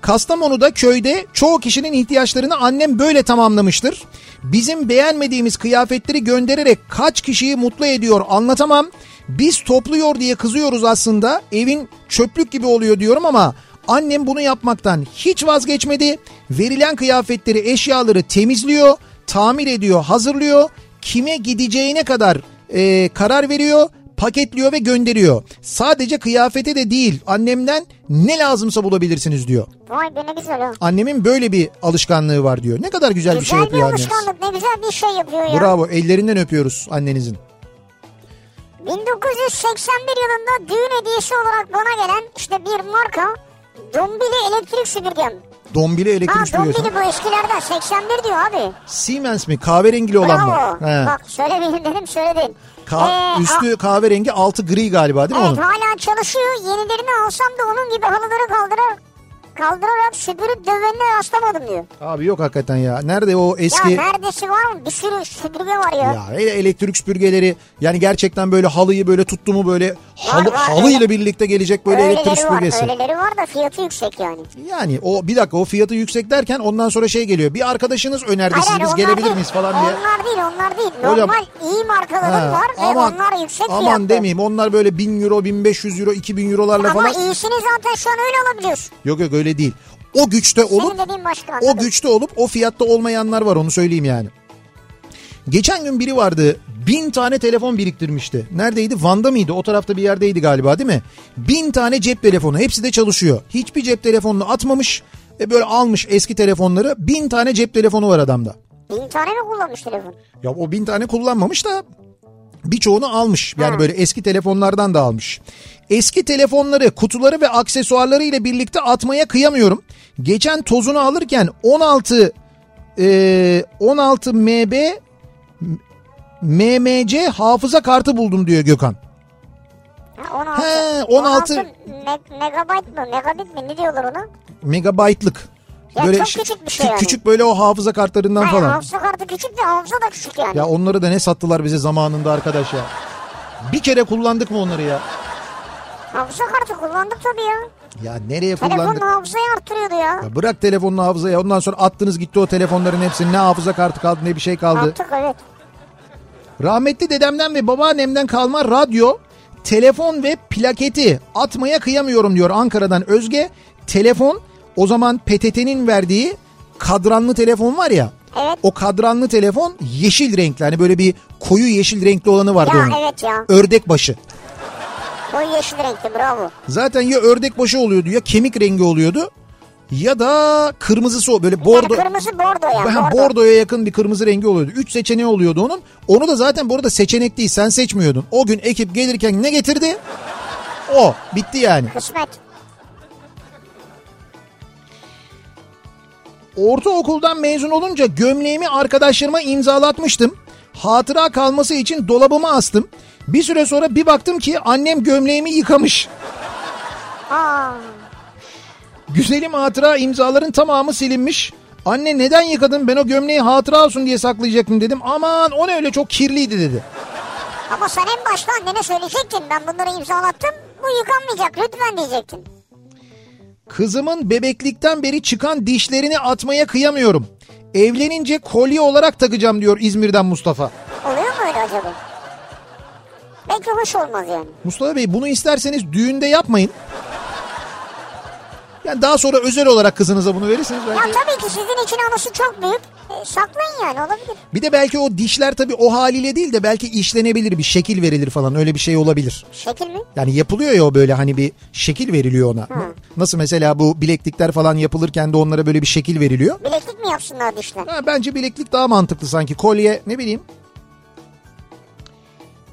Kastamonu'da köyde çoğu kişinin ihtiyaçlarını annem böyle tamamlamıştır. Bizim beğenmediğimiz kıyafetleri göndererek kaç kişiyi mutlu ediyor anlatamam. Biz topluyor diye kızıyoruz aslında. Evin çöplük gibi oluyor diyorum ama annem bunu yapmaktan hiç vazgeçmedi. Verilen kıyafetleri, eşyaları temizliyor, tamir ediyor, hazırlıyor. Kime gideceğine kadar e, karar veriyor paketliyor ve gönderiyor. Sadece kıyafete de değil annemden ne lazımsa bulabilirsiniz diyor. Vay be ne güzel ha. Annemin böyle bir alışkanlığı var diyor. Ne kadar güzel, bir şey Güzel bir yapıyor anneniz. alışkanlık ne güzel bir şey yapıyor ya. Bravo ellerinden öpüyoruz annenizin. 1981 yılında düğün hediyesi olarak bana gelen işte bir marka Dombili elektrik süpürgem. Dombili Ha elektrik süpürgesi. Dombili bu eskilerden 81 diyor abi. Siemens mi? Kahverengili olan mı? Bravo. He. Bak söylemeyeyim dedim söyledin. Ka- Ee, üstü kahverengi altı gri galiba değil mi Evet onun? hala çalışıyor. Yenilerini alsam da onun gibi halıları kaldırar kaldırarak süpürüp dövenine rastlamadım diyor. Abi yok hakikaten ya. Nerede o eski... Ya neredesi var mı? Bir sürü süpürge var ya. Ya hele elektrik süpürgeleri yani gerçekten böyle halıyı böyle tuttu mu böyle halı, var, halıyla öyle. birlikte gelecek böyle elektrik öyleleri var, süpürgesi. öyleleri var da fiyatı yüksek yani. Yani o bir dakika o fiyatı yüksek derken ondan sonra şey geliyor. Bir arkadaşınız önerdi siz Hayır, biz onlar gelebilir değil. miyiz falan diye. Onlar değil onlar değil. Hocam- Normal iyi markaların var ve onlar yüksek aman fiyatlı. demeyeyim onlar böyle 1000 euro 1500 euro 2000 eurolarla Ama falan. iyisini zaten şu an öyle alabiliyorsun. Yok yok öyle değil. O güçte olup başka o güçte olup o fiyatta olmayanlar var onu söyleyeyim yani. Geçen gün biri vardı bin tane telefon biriktirmişti. Neredeydi? Van'da mıydı? O tarafta bir yerdeydi galiba değil mi? Bin tane cep telefonu hepsi de çalışıyor. Hiçbir cep telefonunu atmamış. E böyle almış eski telefonları. Bin tane cep telefonu var adamda. Bin tane mi kullanmış telefon? Ya o bin tane kullanmamış da birçoğunu almış. Yani Ha. böyle eski telefonlardan da almış. Eski telefonları, kutuları ve aksesuarları ile birlikte atmaya kıyamıyorum. Geçen tozunu alırken 16 e, 16 MB MMC hafıza kartı buldum diyor Gökhan. Ha, 16. He, 16. me- megabayt mı? Megabit mi? Ne diyorlar ona? Megabaytlık. Ya Böyle çok küçük bir şey yani. Küçük böyle o hafıza kartlarından Hayır, falan. hafıza kartı küçük de hafıza da küçük yani. Ya onları da ne sattılar bize zamanında arkadaş ya. Bir kere kullandık mı onları ya? Hafıza kartı kullandık tabii ya. Ya nereye Telefonun kullandık? hafızayı arttırıyordu ya. Ya bırak telefonunu hafızaya ondan sonra attınız gitti o telefonların hepsini ne hafıza kartı kaldı ne bir şey kaldı. Attık evet. Rahmetli dedemden ve babaannemden kalma radyo, telefon ve plaketi atmaya kıyamıyorum diyor Ankara'dan Özge. Telefon o zaman PTT'nin verdiği kadranlı telefon var ya. Evet. O kadranlı telefon yeşil renkli hani böyle bir koyu yeşil renkli olanı vardı Ya onun. evet ya. Ördek başı. Koyu yeşil renkli bravo. Zaten ya ördek başı oluyordu ya kemik rengi oluyordu. Ya da kırmızısı o böyle bordo. Yani kırmızı bordo ya. Ha, bordo. bordoya yakın bir kırmızı rengi oluyordu. Üç seçeneği oluyordu onun. Onu da zaten bu arada seçenek değil sen seçmiyordun. O gün ekip gelirken ne getirdi? O. Bitti yani. Kısmet. Ortaokuldan mezun olunca gömleğimi arkadaşlarıma imzalatmıştım. Hatıra kalması için dolabıma astım. Bir süre sonra bir baktım ki annem gömleğimi yıkamış. Aa, Güzelim hatıra imzaların tamamı silinmiş. Anne neden yıkadın ben o gömleği hatıra olsun diye saklayacaktım dedim. Aman o ne öyle çok kirliydi dedi. ama sen en başta annene söyleyecektin. Ben bunları imzalattım. Bu yıkanmayacak lütfen diyecektin. Kızımın bebeklikten beri çıkan dişlerini atmaya kıyamıyorum. Evlenince kolye olarak takacağım diyor İzmir'den Mustafa. Oluyor mu öyle acaba? Belki hoş olmaz yani. Mustafa Bey bunu isterseniz düğünde yapmayın. Yani daha sonra özel olarak kızınıza bunu verirsiniz Ya belki. tabii ki sizin için anısı çok büyük. E, saklayın yani olabilir. Bir de belki o dişler tabii o haliyle değil de belki işlenebilir bir şekil verilir falan öyle bir şey olabilir. Şekil mi? Yani yapılıyor ya o böyle hani bir şekil veriliyor ona. Nasıl mesela bu bileklikler falan yapılırken de onlara böyle bir şekil veriliyor. Bileklik mi yapsınlar dişler? Ha, bence bileklik daha mantıklı sanki. Kolye ne bileyim.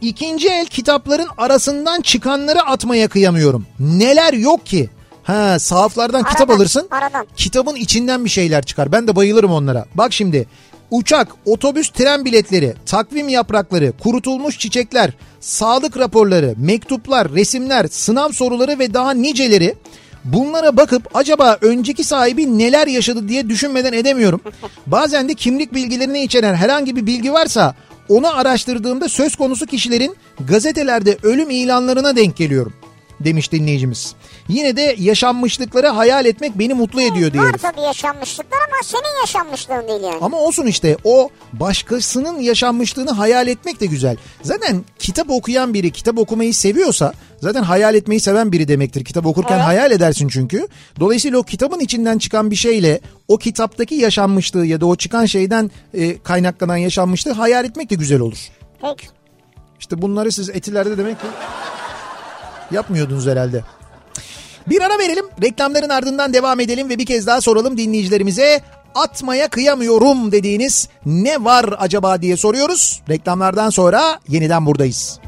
İkinci el kitapların arasından çıkanları atmaya kıyamıyorum. Neler yok ki? Ha sahaflardan kitap Aradan, alırsın. aradan. Kitabın içinden bir şeyler çıkar. Ben de bayılırım onlara. Bak şimdi uçak, otobüs, tren biletleri, takvim yaprakları, kurutulmuş çiçekler, sağlık raporları, mektuplar, resimler, sınav soruları ve daha niceleri Bunlara bakıp acaba önceki sahibi neler yaşadı diye düşünmeden edemiyorum. [laughs] Bazen de kimlik bilgilerini içeren herhangi bir bilgi varsa onu araştırdığımda söz konusu kişilerin gazetelerde ölüm ilanlarına denk geliyorum demiş dinleyicimiz. Yine de yaşanmışlıkları hayal etmek beni mutlu ediyor diyor. Var herif. tabii yaşanmışlıklar ama senin yaşanmışlığın değil yani. Ama olsun işte o başkasının yaşanmışlığını hayal etmek de güzel. Zaten kitap okuyan biri kitap okumayı seviyorsa zaten hayal etmeyi seven biri demektir. Kitap okurken Evet. hayal edersin çünkü. Dolayısıyla o kitabın içinden çıkan bir şeyle o kitaptaki yaşanmışlığı ya da o çıkan şeyden e, kaynaklanan yaşanmışlığı hayal etmek de güzel olur. Peki. İşte bunları siz etilerde demek ki yapmıyordunuz herhalde. Bir ara verelim. Reklamların ardından devam edelim ve bir kez daha soralım dinleyicilerimize. Atmaya kıyamıyorum dediğiniz ne var acaba diye soruyoruz. Reklamlardan sonra yeniden buradayız.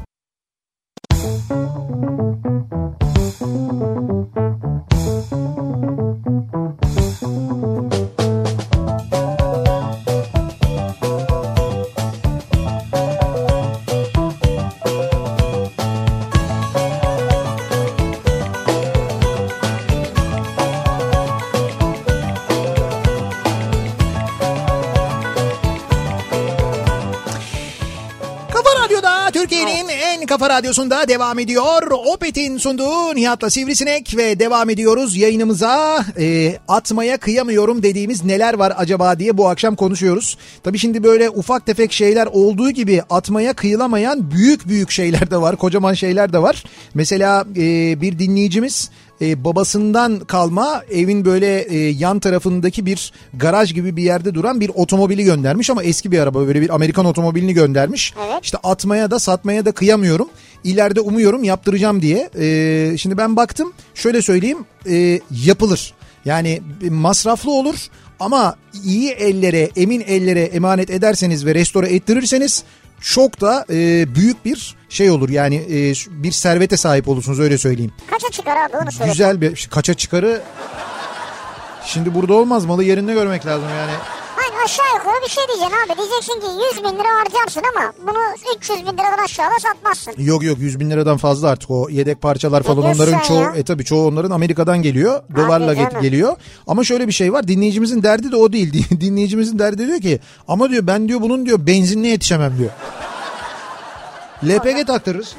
Radyosu'nda devam ediyor. Opet'in sunduğu Nihat'la Sivrisinek ve devam ediyoruz yayınımıza. E, atmaya kıyamıyorum dediğimiz neler var acaba diye bu akşam konuşuyoruz. Tabii şimdi böyle ufak tefek şeyler olduğu gibi atmaya kıyılamayan büyük büyük şeyler de var. Kocaman şeyler de var. Mesela e, bir dinleyicimiz e, babasından kalma evin böyle e, yan tarafındaki bir garaj gibi bir yerde duran bir otomobili göndermiş ama eski bir araba böyle bir Amerikan otomobilini göndermiş. Evet. İşte atmaya da satmaya da kıyamıyorum. İleride umuyorum yaptıracağım diye. E, şimdi ben baktım şöyle söyleyeyim e, yapılır. Yani masraflı olur ama iyi ellere, emin ellere emanet ederseniz ve restore ettirirseniz çok da e, büyük bir şey olur. Yani e, bir servete sahip olursunuz öyle söyleyeyim. Kaça çıkar abi onu söyle. Güzel bir kaça çıkarı şimdi burada olmaz malı yerinde görmek lazım yani. Aşağı yukarı bir şey diyeceksin abi. Diyeceksin ki 100 bin lira harcarsın ama bunu 300 bin liradan aşağıda satmazsın. Yok yok 100 bin liradan fazla artık o yedek parçalar falan diyorsun onların çoğu ya? e tabi çoğu onların Amerika'dan geliyor dolarla canım. get- geliyor ama şöyle bir şey var dinleyicimizin derdi de o değil [laughs] dinleyicimizin derdi diyor ki ama diyor ben diyor bunun diyor benzinine yetişemem diyor. [laughs] LPG taktırırız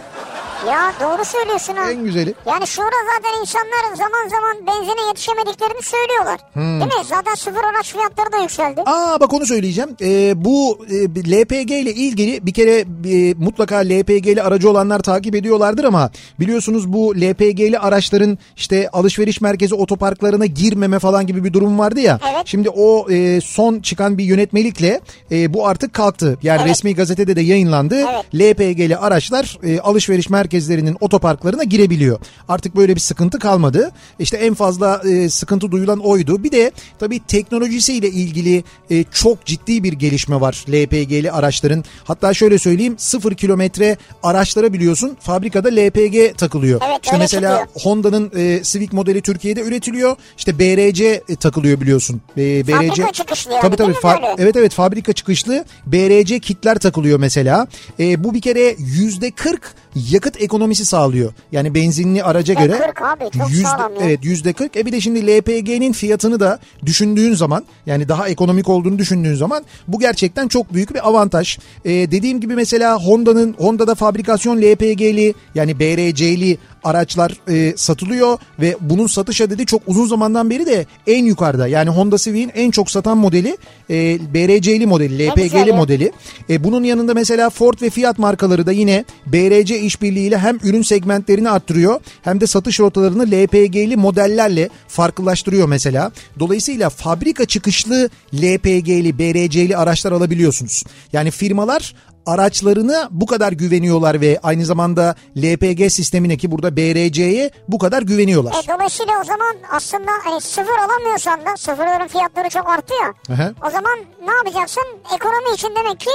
Ya doğru söylüyorsun ha. en güzeli. Yani şurada zaten insanlar zaman zaman benzine yetişemediklerini söylüyorlar. Hmm. Değil mi? Zaten sıfır araç fiyatları da yükseldi. Aa bak onu söyleyeceğim. Ee, bu e, LPG ile ilgili bir kere e, mutlaka LPG'li aracı olanlar takip ediyorlardır ama biliyorsunuz bu LPG'li araçların işte alışveriş merkezi otoparklarına girmeme falan gibi bir durum vardı ya. Evet. Şimdi o e, son çıkan bir yönetmelikle e, bu artık kalktı. Yani Evet. resmi gazetede de yayınlandı. Evet. LPG'li araçlar e, alışveriş merkezlerinin otoparklarına girebiliyor. Artık böyle bir sıkıntı kalmadı. İşte en fazla e, sıkıntı duyulan oydu. Bir de tabii teknolojisiyle ilgili e, çok ciddi bir gelişme var LPG'li araçların. Hatta şöyle söyleyeyim sıfır kilometre araçlara biliyorsun fabrikada LPG takılıyor. Evet, işte mesela. Honda'nın e, Civic modeli Türkiye'de üretiliyor. İşte BRC e, takılıyor biliyorsun. E, Fabrika çıkışlı yani, Tabii tabii. Fa-? Evet evet fabrika çıkışlı BRC kitler takılıyor mesela. E, bu bir kere yüzde 40 yakıt ekonomisi sağlıyor. Yani benzinli araca göre 40 abi, çok yüzde, sağlam ya. evet yüzde 40. E bir de şimdi LPG'nin fiyatını da düşündüğün zaman yani daha ekonomik olduğunu düşündüğün zaman bu gerçekten çok büyük bir avantaj. E, dediğim gibi mesela Honda'nın Honda'da fabrikasyon LPG'li yani BRC'li araçlar e, satılıyor ve bunun satış adedi çok uzun zamandan beri de en yukarıda. Yani Honda Civic'in en çok satan modeli e, BRC'li modeli, LPG'li modeli. E, bunun yanında mesela Ford ve Fiat markaları da yine BRC işbirliğiyle hem ürün segmentlerini arttırıyor hem de satış rotalarını LPG'li modellerle farklılaştırıyor mesela. Dolayısıyla fabrika çıkışlı LPG'li, BRC'li araçlar alabiliyorsunuz. Yani firmalar araçlarına bu kadar güveniyorlar ve aynı zamanda LPG sistemine ki burada BRC'ye bu kadar güveniyorlar. E, dolayısıyla o zaman aslında hani sıfır alamıyorsan da sıfırların fiyatları çok arttı ya. Aha. O zaman ne yapacaksın? Ekonomi için demek ki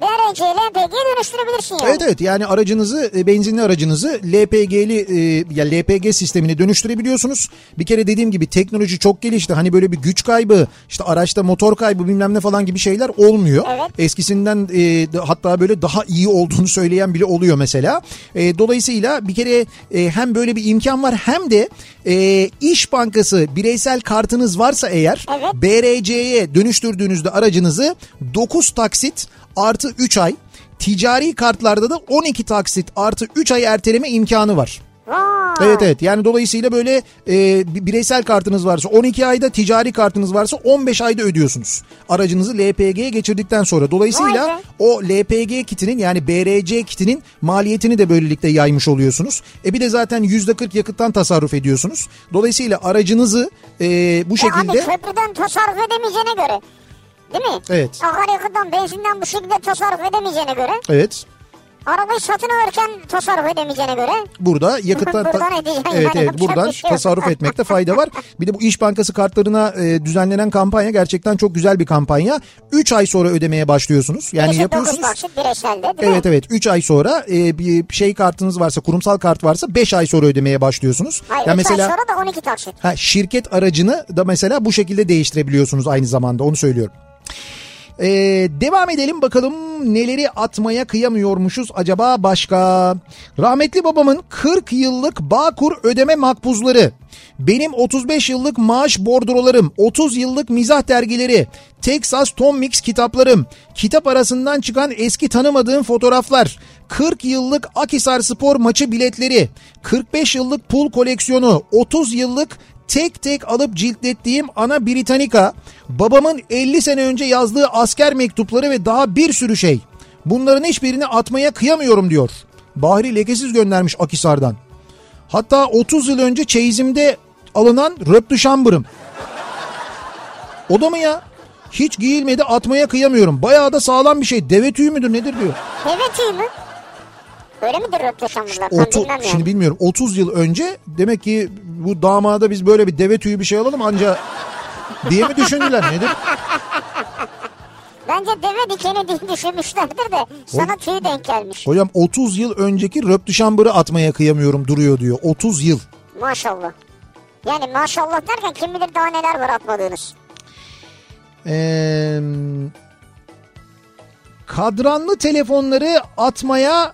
BRC, LPG'ye dönüştürebilirsin yani. Evet evet yani aracınızı e, benzinli aracınızı LPG'li e, ya LPG sistemine dönüştürebiliyorsunuz. Bir kere dediğim gibi teknoloji çok gelişti. Hani böyle bir güç kaybı, işte araçta motor kaybı bilmem ne falan gibi şeyler olmuyor. Evet. Eskisinden e, hatta böyle daha iyi olduğunu söyleyen bile oluyor mesela. E, dolayısıyla bir kere e, hem böyle bir imkan var hem de e, İş Bankası bireysel kartınız varsa eğer Evet. BRC'ye dönüştürdüğünüzde aracınızı 9 taksit artı 3 ay ticari kartlarda da 12 taksit artı 3 ay erteleme imkanı var. Vay. Evet evet yani dolayısıyla böyle e, bir bireysel kartınız varsa 12 ayda ticari kartınız varsa 15 ayda ödüyorsunuz. Aracınızı LPG'ye geçirdikten sonra. Dolayısıyla o LPG kitinin yani BRC kitinin maliyetini de böylelikle yaymış oluyorsunuz. E bir de zaten %40 yakıttan tasarruf ediyorsunuz. Dolayısıyla aracınızı e, bu E şekilde... abi köprüden tasarruf edemeyeceğine göre. Değil mi? Evet. Akaryakıttan, benzinden bu şekilde tasarruf edemeyeceğine göre. Evet. Arabayı satın alırken tasarruf edemeyeceğine göre. Burada yakıttan Buradan evet yani, evet buradan bir şey tasarruf etmekte fayda var. Bir de bu İş Bankası kartlarına e, düzenlenen kampanya gerçekten çok güzel bir kampanya. 3 ay sonra ödemeye başlıyorsunuz. Yani Birisi yapıyorsunuz. dokuz taksit bireyselde değil Evet mi? evet 3 ay sonra e, bir şey kartınız varsa kurumsal kart varsa 5 ay sonra ödemeye başlıyorsunuz. Hayır ya mesela ay sonra da 12 taksit. ha, şirket aracını da mesela bu şekilde değiştirebiliyorsunuz aynı zamanda onu söylüyorum. Ee, devam edelim bakalım neleri atmaya kıyamıyormuşuz acaba başka. Rahmetli babamın 40 yıllık Bağkur ödeme makbuzları, benim 35 yıllık maaş bordrolarım, 30 yıllık mizah dergileri, Texas Tom Mix kitaplarım, kitap arasından çıkan eski tanımadığım fotoğraflar, 40 yıllık Akisar Spor maçı biletleri, 45 yıllık pul koleksiyonu, 30 yıllık tek tek alıp ciltlettiğim Ana Britannica, babamın 50 sene önce yazdığı asker mektupları ve daha bir sürü şey. Bunların hiçbirini atmaya kıyamıyorum diyor. Bahri lekesiz göndermiş Akisar'dan. Hatta 30 yıl önce çeyizimde alınan röptü şambırım. O da mı ya? Hiç giyilmedi atmaya kıyamıyorum. Bayağı da sağlam bir şey. Deve tüyü müdür nedir diyor. Deve tüyü mü? Öyle midir röpleşanlılar? Ben bilmem yani. şimdi bilmiyorum 30 yıl önce demek ki bu damada biz böyle bir deve tüyü bir şey alalım anca diye mi düşündüler nedir? Bence deve dikeni düşünmüşlerdir de sana tüy denk gelmiş. Hocam 30 yıl önceki röptü şambırı atmaya kıyamıyorum duruyor diyor. 30 yıl. Maşallah. Yani maşallah derken kim bilir daha neler var atmadığınız. Ee, kadranlı telefonları atmaya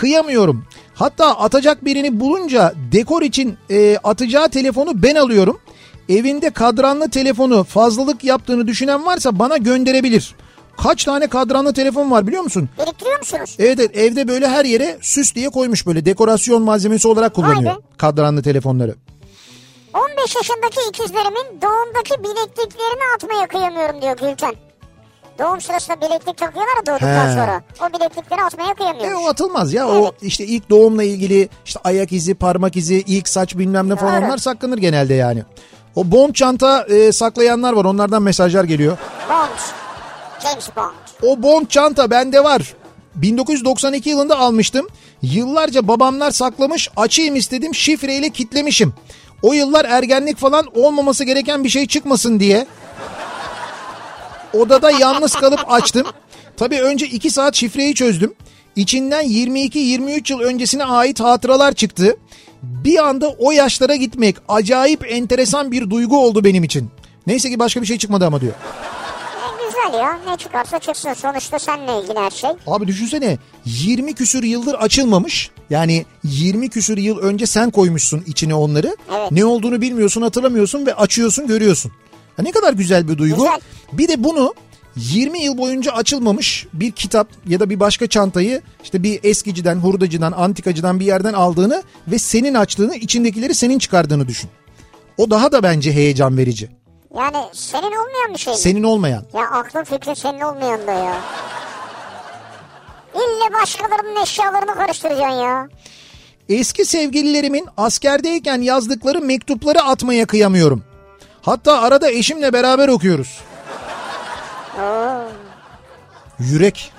kıyamıyorum. Hatta atacak birini bulunca dekor için e, atacağı telefonu ben alıyorum. Evinde kadranlı telefonu fazlalık yaptığını düşünen varsa bana gönderebilir. Kaç tane kadranlı telefon var biliyor musun? Biriktiriyor musunuz? Evet, evet evde böyle her yere süs diye koymuş böyle dekorasyon malzemesi olarak kullanıyor be. kadranlı telefonları. 15 yaşındaki ikizlerimin doğumdaki bilekliklerini atmaya kıyamıyorum diyor Gülten. Doğum sırasında bileklik takıyorlar ya doğduktan He. sonra. O bileklikleri atmaya E kıyamıyormuş. o atılmaz ya. O işte ilk doğumla ilgili işte ayak izi, parmak izi, ilk saç bilmem ne falan Doğru. onlar saklanır genelde yani. O bond çanta e, saklayanlar var. Onlardan mesajlar geliyor. Bond. James Bond. O bond çanta bende var. 1992 yılında almıştım. Yıllarca babamlar saklamış. Açayım istedim. Şifreyle kitlemişim. O yıllar ergenlik falan olmaması gereken bir şey çıkmasın diye. Odada yalnız kalıp açtım. Tabii önce 2 saat şifreyi çözdüm. İçinden 22-23 yıl öncesine ait hatıralar çıktı. Bir anda o yaşlara gitmek acayip enteresan bir duygu oldu benim için. Neyse ki başka bir şey çıkmadı ama diyor. Güzel ya. Ne çıkarsa çıksın. Sonuçta seninle ilgili her şey. Abi düşünsene 20 küsür yıldır açılmamış. Yani 20 küsür yıl önce sen koymuşsun içine onları. Evet. Ne olduğunu bilmiyorsun hatırlamıyorsun ve açıyorsun görüyorsun. Ya ne kadar güzel bir duygu. Güzel. Bir de bunu 20 yıl boyunca açılmamış bir kitap ya da bir başka çantayı işte bir eskiciden, hurdacıdan, antikacıdan bir yerden aldığını ve senin açtığını, içindekileri senin çıkardığını düşün. O daha da bence heyecan verici. Yani senin olmayan bir şey mi? Senin olmayan. Ya aklın fikrin senin olmayan da ya. İlle başkalarının eşyalarını karıştıracaksın ya. Eski sevgililerimin askerdeyken yazdıkları mektupları atmaya kıyamıyorum. Hatta arada eşimle beraber okuyoruz. Oo. Yürek.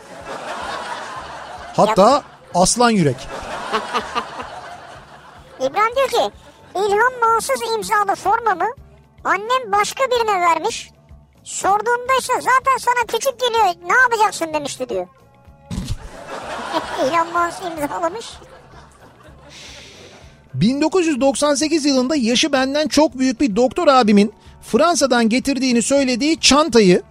Hatta aslan yürek. İbrahim diyor ki İlhan Mansız imzalı formamı annem başka birine vermiş. Sorduğumda ise zaten sana küçük geliyor ne yapacaksın demişti diyor. [laughs] İlhan Mansız imzalamış. 1998 yılında yaşı benden çok büyük bir doktor abimin Fransa'dan getirdiğini söylediği çantayı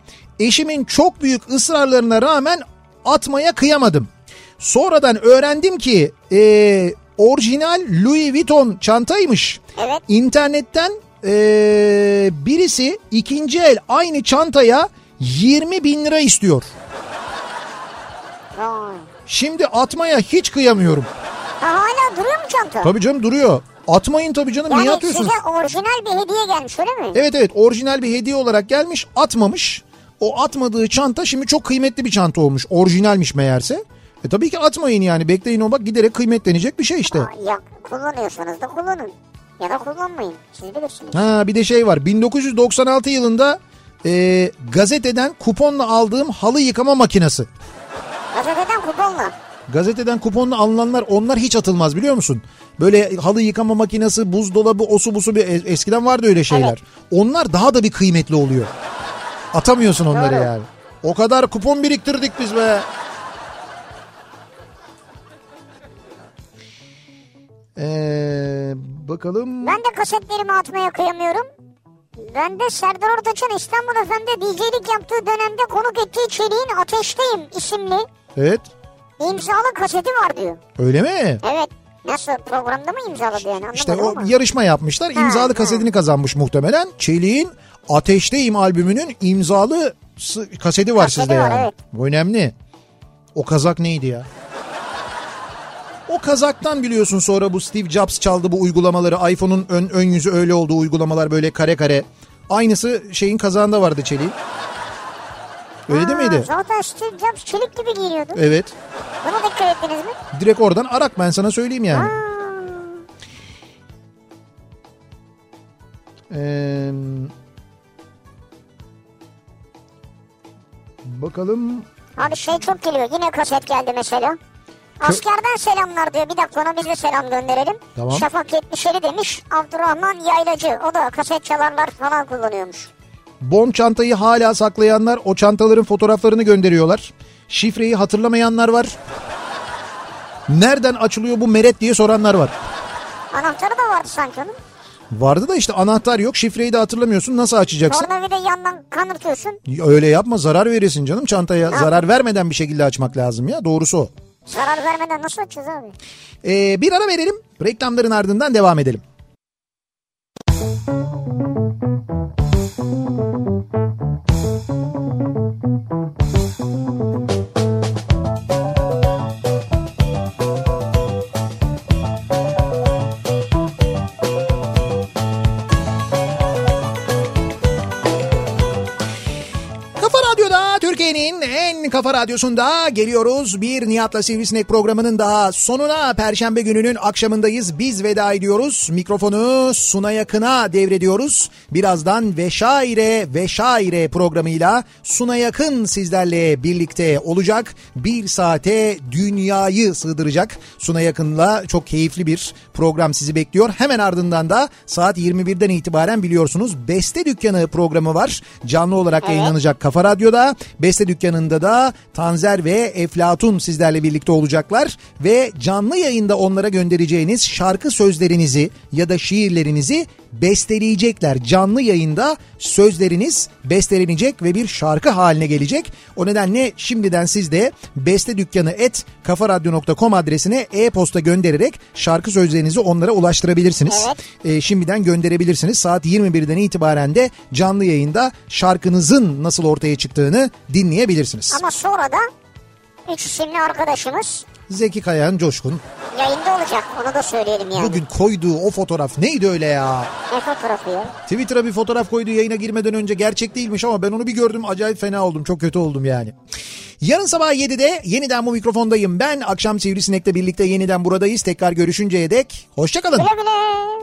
eşimin çok büyük ısrarlarına rağmen atmaya kıyamadım. Sonradan öğrendim ki eee, orijinal Louis Vuitton çantaymış. Evet. İnternetten eee, birisi ikinci el aynı çantaya 20 bin lira istiyor. Vay. Şimdi atmaya hiç kıyamıyorum. Ha, hala duruyor mu çanta? Tabii canım duruyor. Atmayın tabii canım niye yani atıyorsunuz? size orijinal bir hediye gelmiş öyle mi? Evet evet orijinal bir hediye olarak gelmiş atmamış. O atmadığı çanta şimdi çok kıymetli bir çanta olmuş. Orijinalmiş meğerse. E tabii ki atmayın yani bekleyin o bak giderek kıymetlenecek bir şey işte. Aa, ya kullanıyorsanız da kullanın. Ya da kullanmayın. Siz bilirsiniz. Ha bir de şey var 1996 yılında e, gazeteden kuponla aldığım halı yıkama makinesi. Gazeteden kuponla. Alınanlar onlar hiç atılmaz biliyor musun? Böyle halı yıkama makinesi, buzdolabı, osu busu bir es- eskiden vardı öyle şeyler. Evet. Onlar daha da bir kıymetli oluyor. Atamıyorsun onları Doğru. yani. O kadar kupon biriktirdik biz be. Ee, bakalım. Ben de kasetlerimi atmaya kıyamıyorum. Ben de Serdar Ortaç'ın İstanbul Efendi DJ'lik yaptığı dönemde konuk ettiği Çelik'in Ateşteyim isimli Evet. İmzalı kaseti var diyor. Öyle mi? Evet. Nasıl programda mı imzaladı yani İşte o ama. yarışma yapmışlar. Ha, İmzalı ha. kasetini kazanmış muhtemelen. Çelik'in Ateşteyim albümünün imzalı kaseti var Kaseti sizde var, yani. evet. Bu önemli. O kazak neydi ya? O kazaktan biliyorsun sonra bu Steve Jobs çaldı bu uygulamaları. iPhone'un ön, ön yüzü öyle oldu uygulamalar böyle kare kare. Aynısı şeyin kazağında vardı çeliğin. Öyle değil Ha, miydi? Zaten Steve Jobs çelik gibi giyiniyordu. Evet. Buna dikkat ettiniz mi? Direkt oradan arak ben sana söyleyeyim yani. Ha. Ee, bakalım. Abi şey çok geliyor. Yine kaset geldi mesela. Askerden selamlar diyor. Bir dakika ona biz de selam gönderelim. Tamam. Şafak 77 demiş. Abdurrahman Yaylacı. O da kaset çalarlar falan kullanıyormuş. Bon çantayı hala saklayanlar o çantaların fotoğraflarını gönderiyorlar. Şifreyi hatırlamayanlar var. Nereden açılıyor bu meret diye soranlar var. Anahtarı da vardı sanki onun. Vardı da işte anahtar yok şifreyi de hatırlamıyorsun nasıl açacaksın? Tornavida yandan kanırtıyorsun. Öyle yapma zarar verirsin canım çantaya. Zarar vermeden bir şekilde açmak lazım ya doğrusu o. Zarar vermeden nasıl açacağız abi? Ee, bir ara verelim reklamların ardından devam edelim. Kafa radyosunda geliyoruz. Bir Nihat'la Sivrisinek programının daha sonuna Perşembe gününün akşamındayız. Biz veda ediyoruz. Mikrofonu Suna Yakın'a devrediyoruz. Birazdan Veşaire Veşaire programıyla Suna Yakın sizlerle birlikte olacak. Bir saate dünyayı sığdıracak. Suna Yakın'la çok keyifli bir program sizi bekliyor. Hemen ardından da saat 21'den itibaren biliyorsunuz Beste Dükkanı programı var. Canlı olarak Evet. yayınlanacak Kafa Radyo'da. Beste Dükkanı'nda da Tanzer ve Eflatun sizlerle birlikte olacaklar. Ve canlı yayında onlara göndereceğiniz şarkı sözlerinizi ya da şiirlerinizi besteleyecekler. Canlı yayında sözleriniz bestelenecek ve bir şarkı haline gelecek. O nedenle şimdiden siz de beste dükkanı et kafaradyo.com adresine e-posta göndererek şarkı sözlerinizi onlara ulaştırabilirsiniz. Evet. Ee, şimdiden gönderebilirsiniz. Saat 21'den itibaren de canlı yayında şarkınızın nasıl ortaya çıktığını dinleyebilirsiniz. Ama sonra da üç isimli arkadaşımız Zeki Kayan Coşkun yayında olacak. Onu da söyleyelim yani. bugün koyduğu o fotoğraf neydi öyle ya? Ne fotoğrafı ya? Twitter'a bir fotoğraf koydu yayına girmeden önce gerçek değilmiş ama ben onu bir gördüm acayip fena oldum çok kötü oldum yani. Yarın sabah 7'de yeniden bu mikrofondayım ben. Akşam Sivrisinek'le birlikte yeniden buradayız. Tekrar görüşünceye dek hoşçakalın. Güle güle.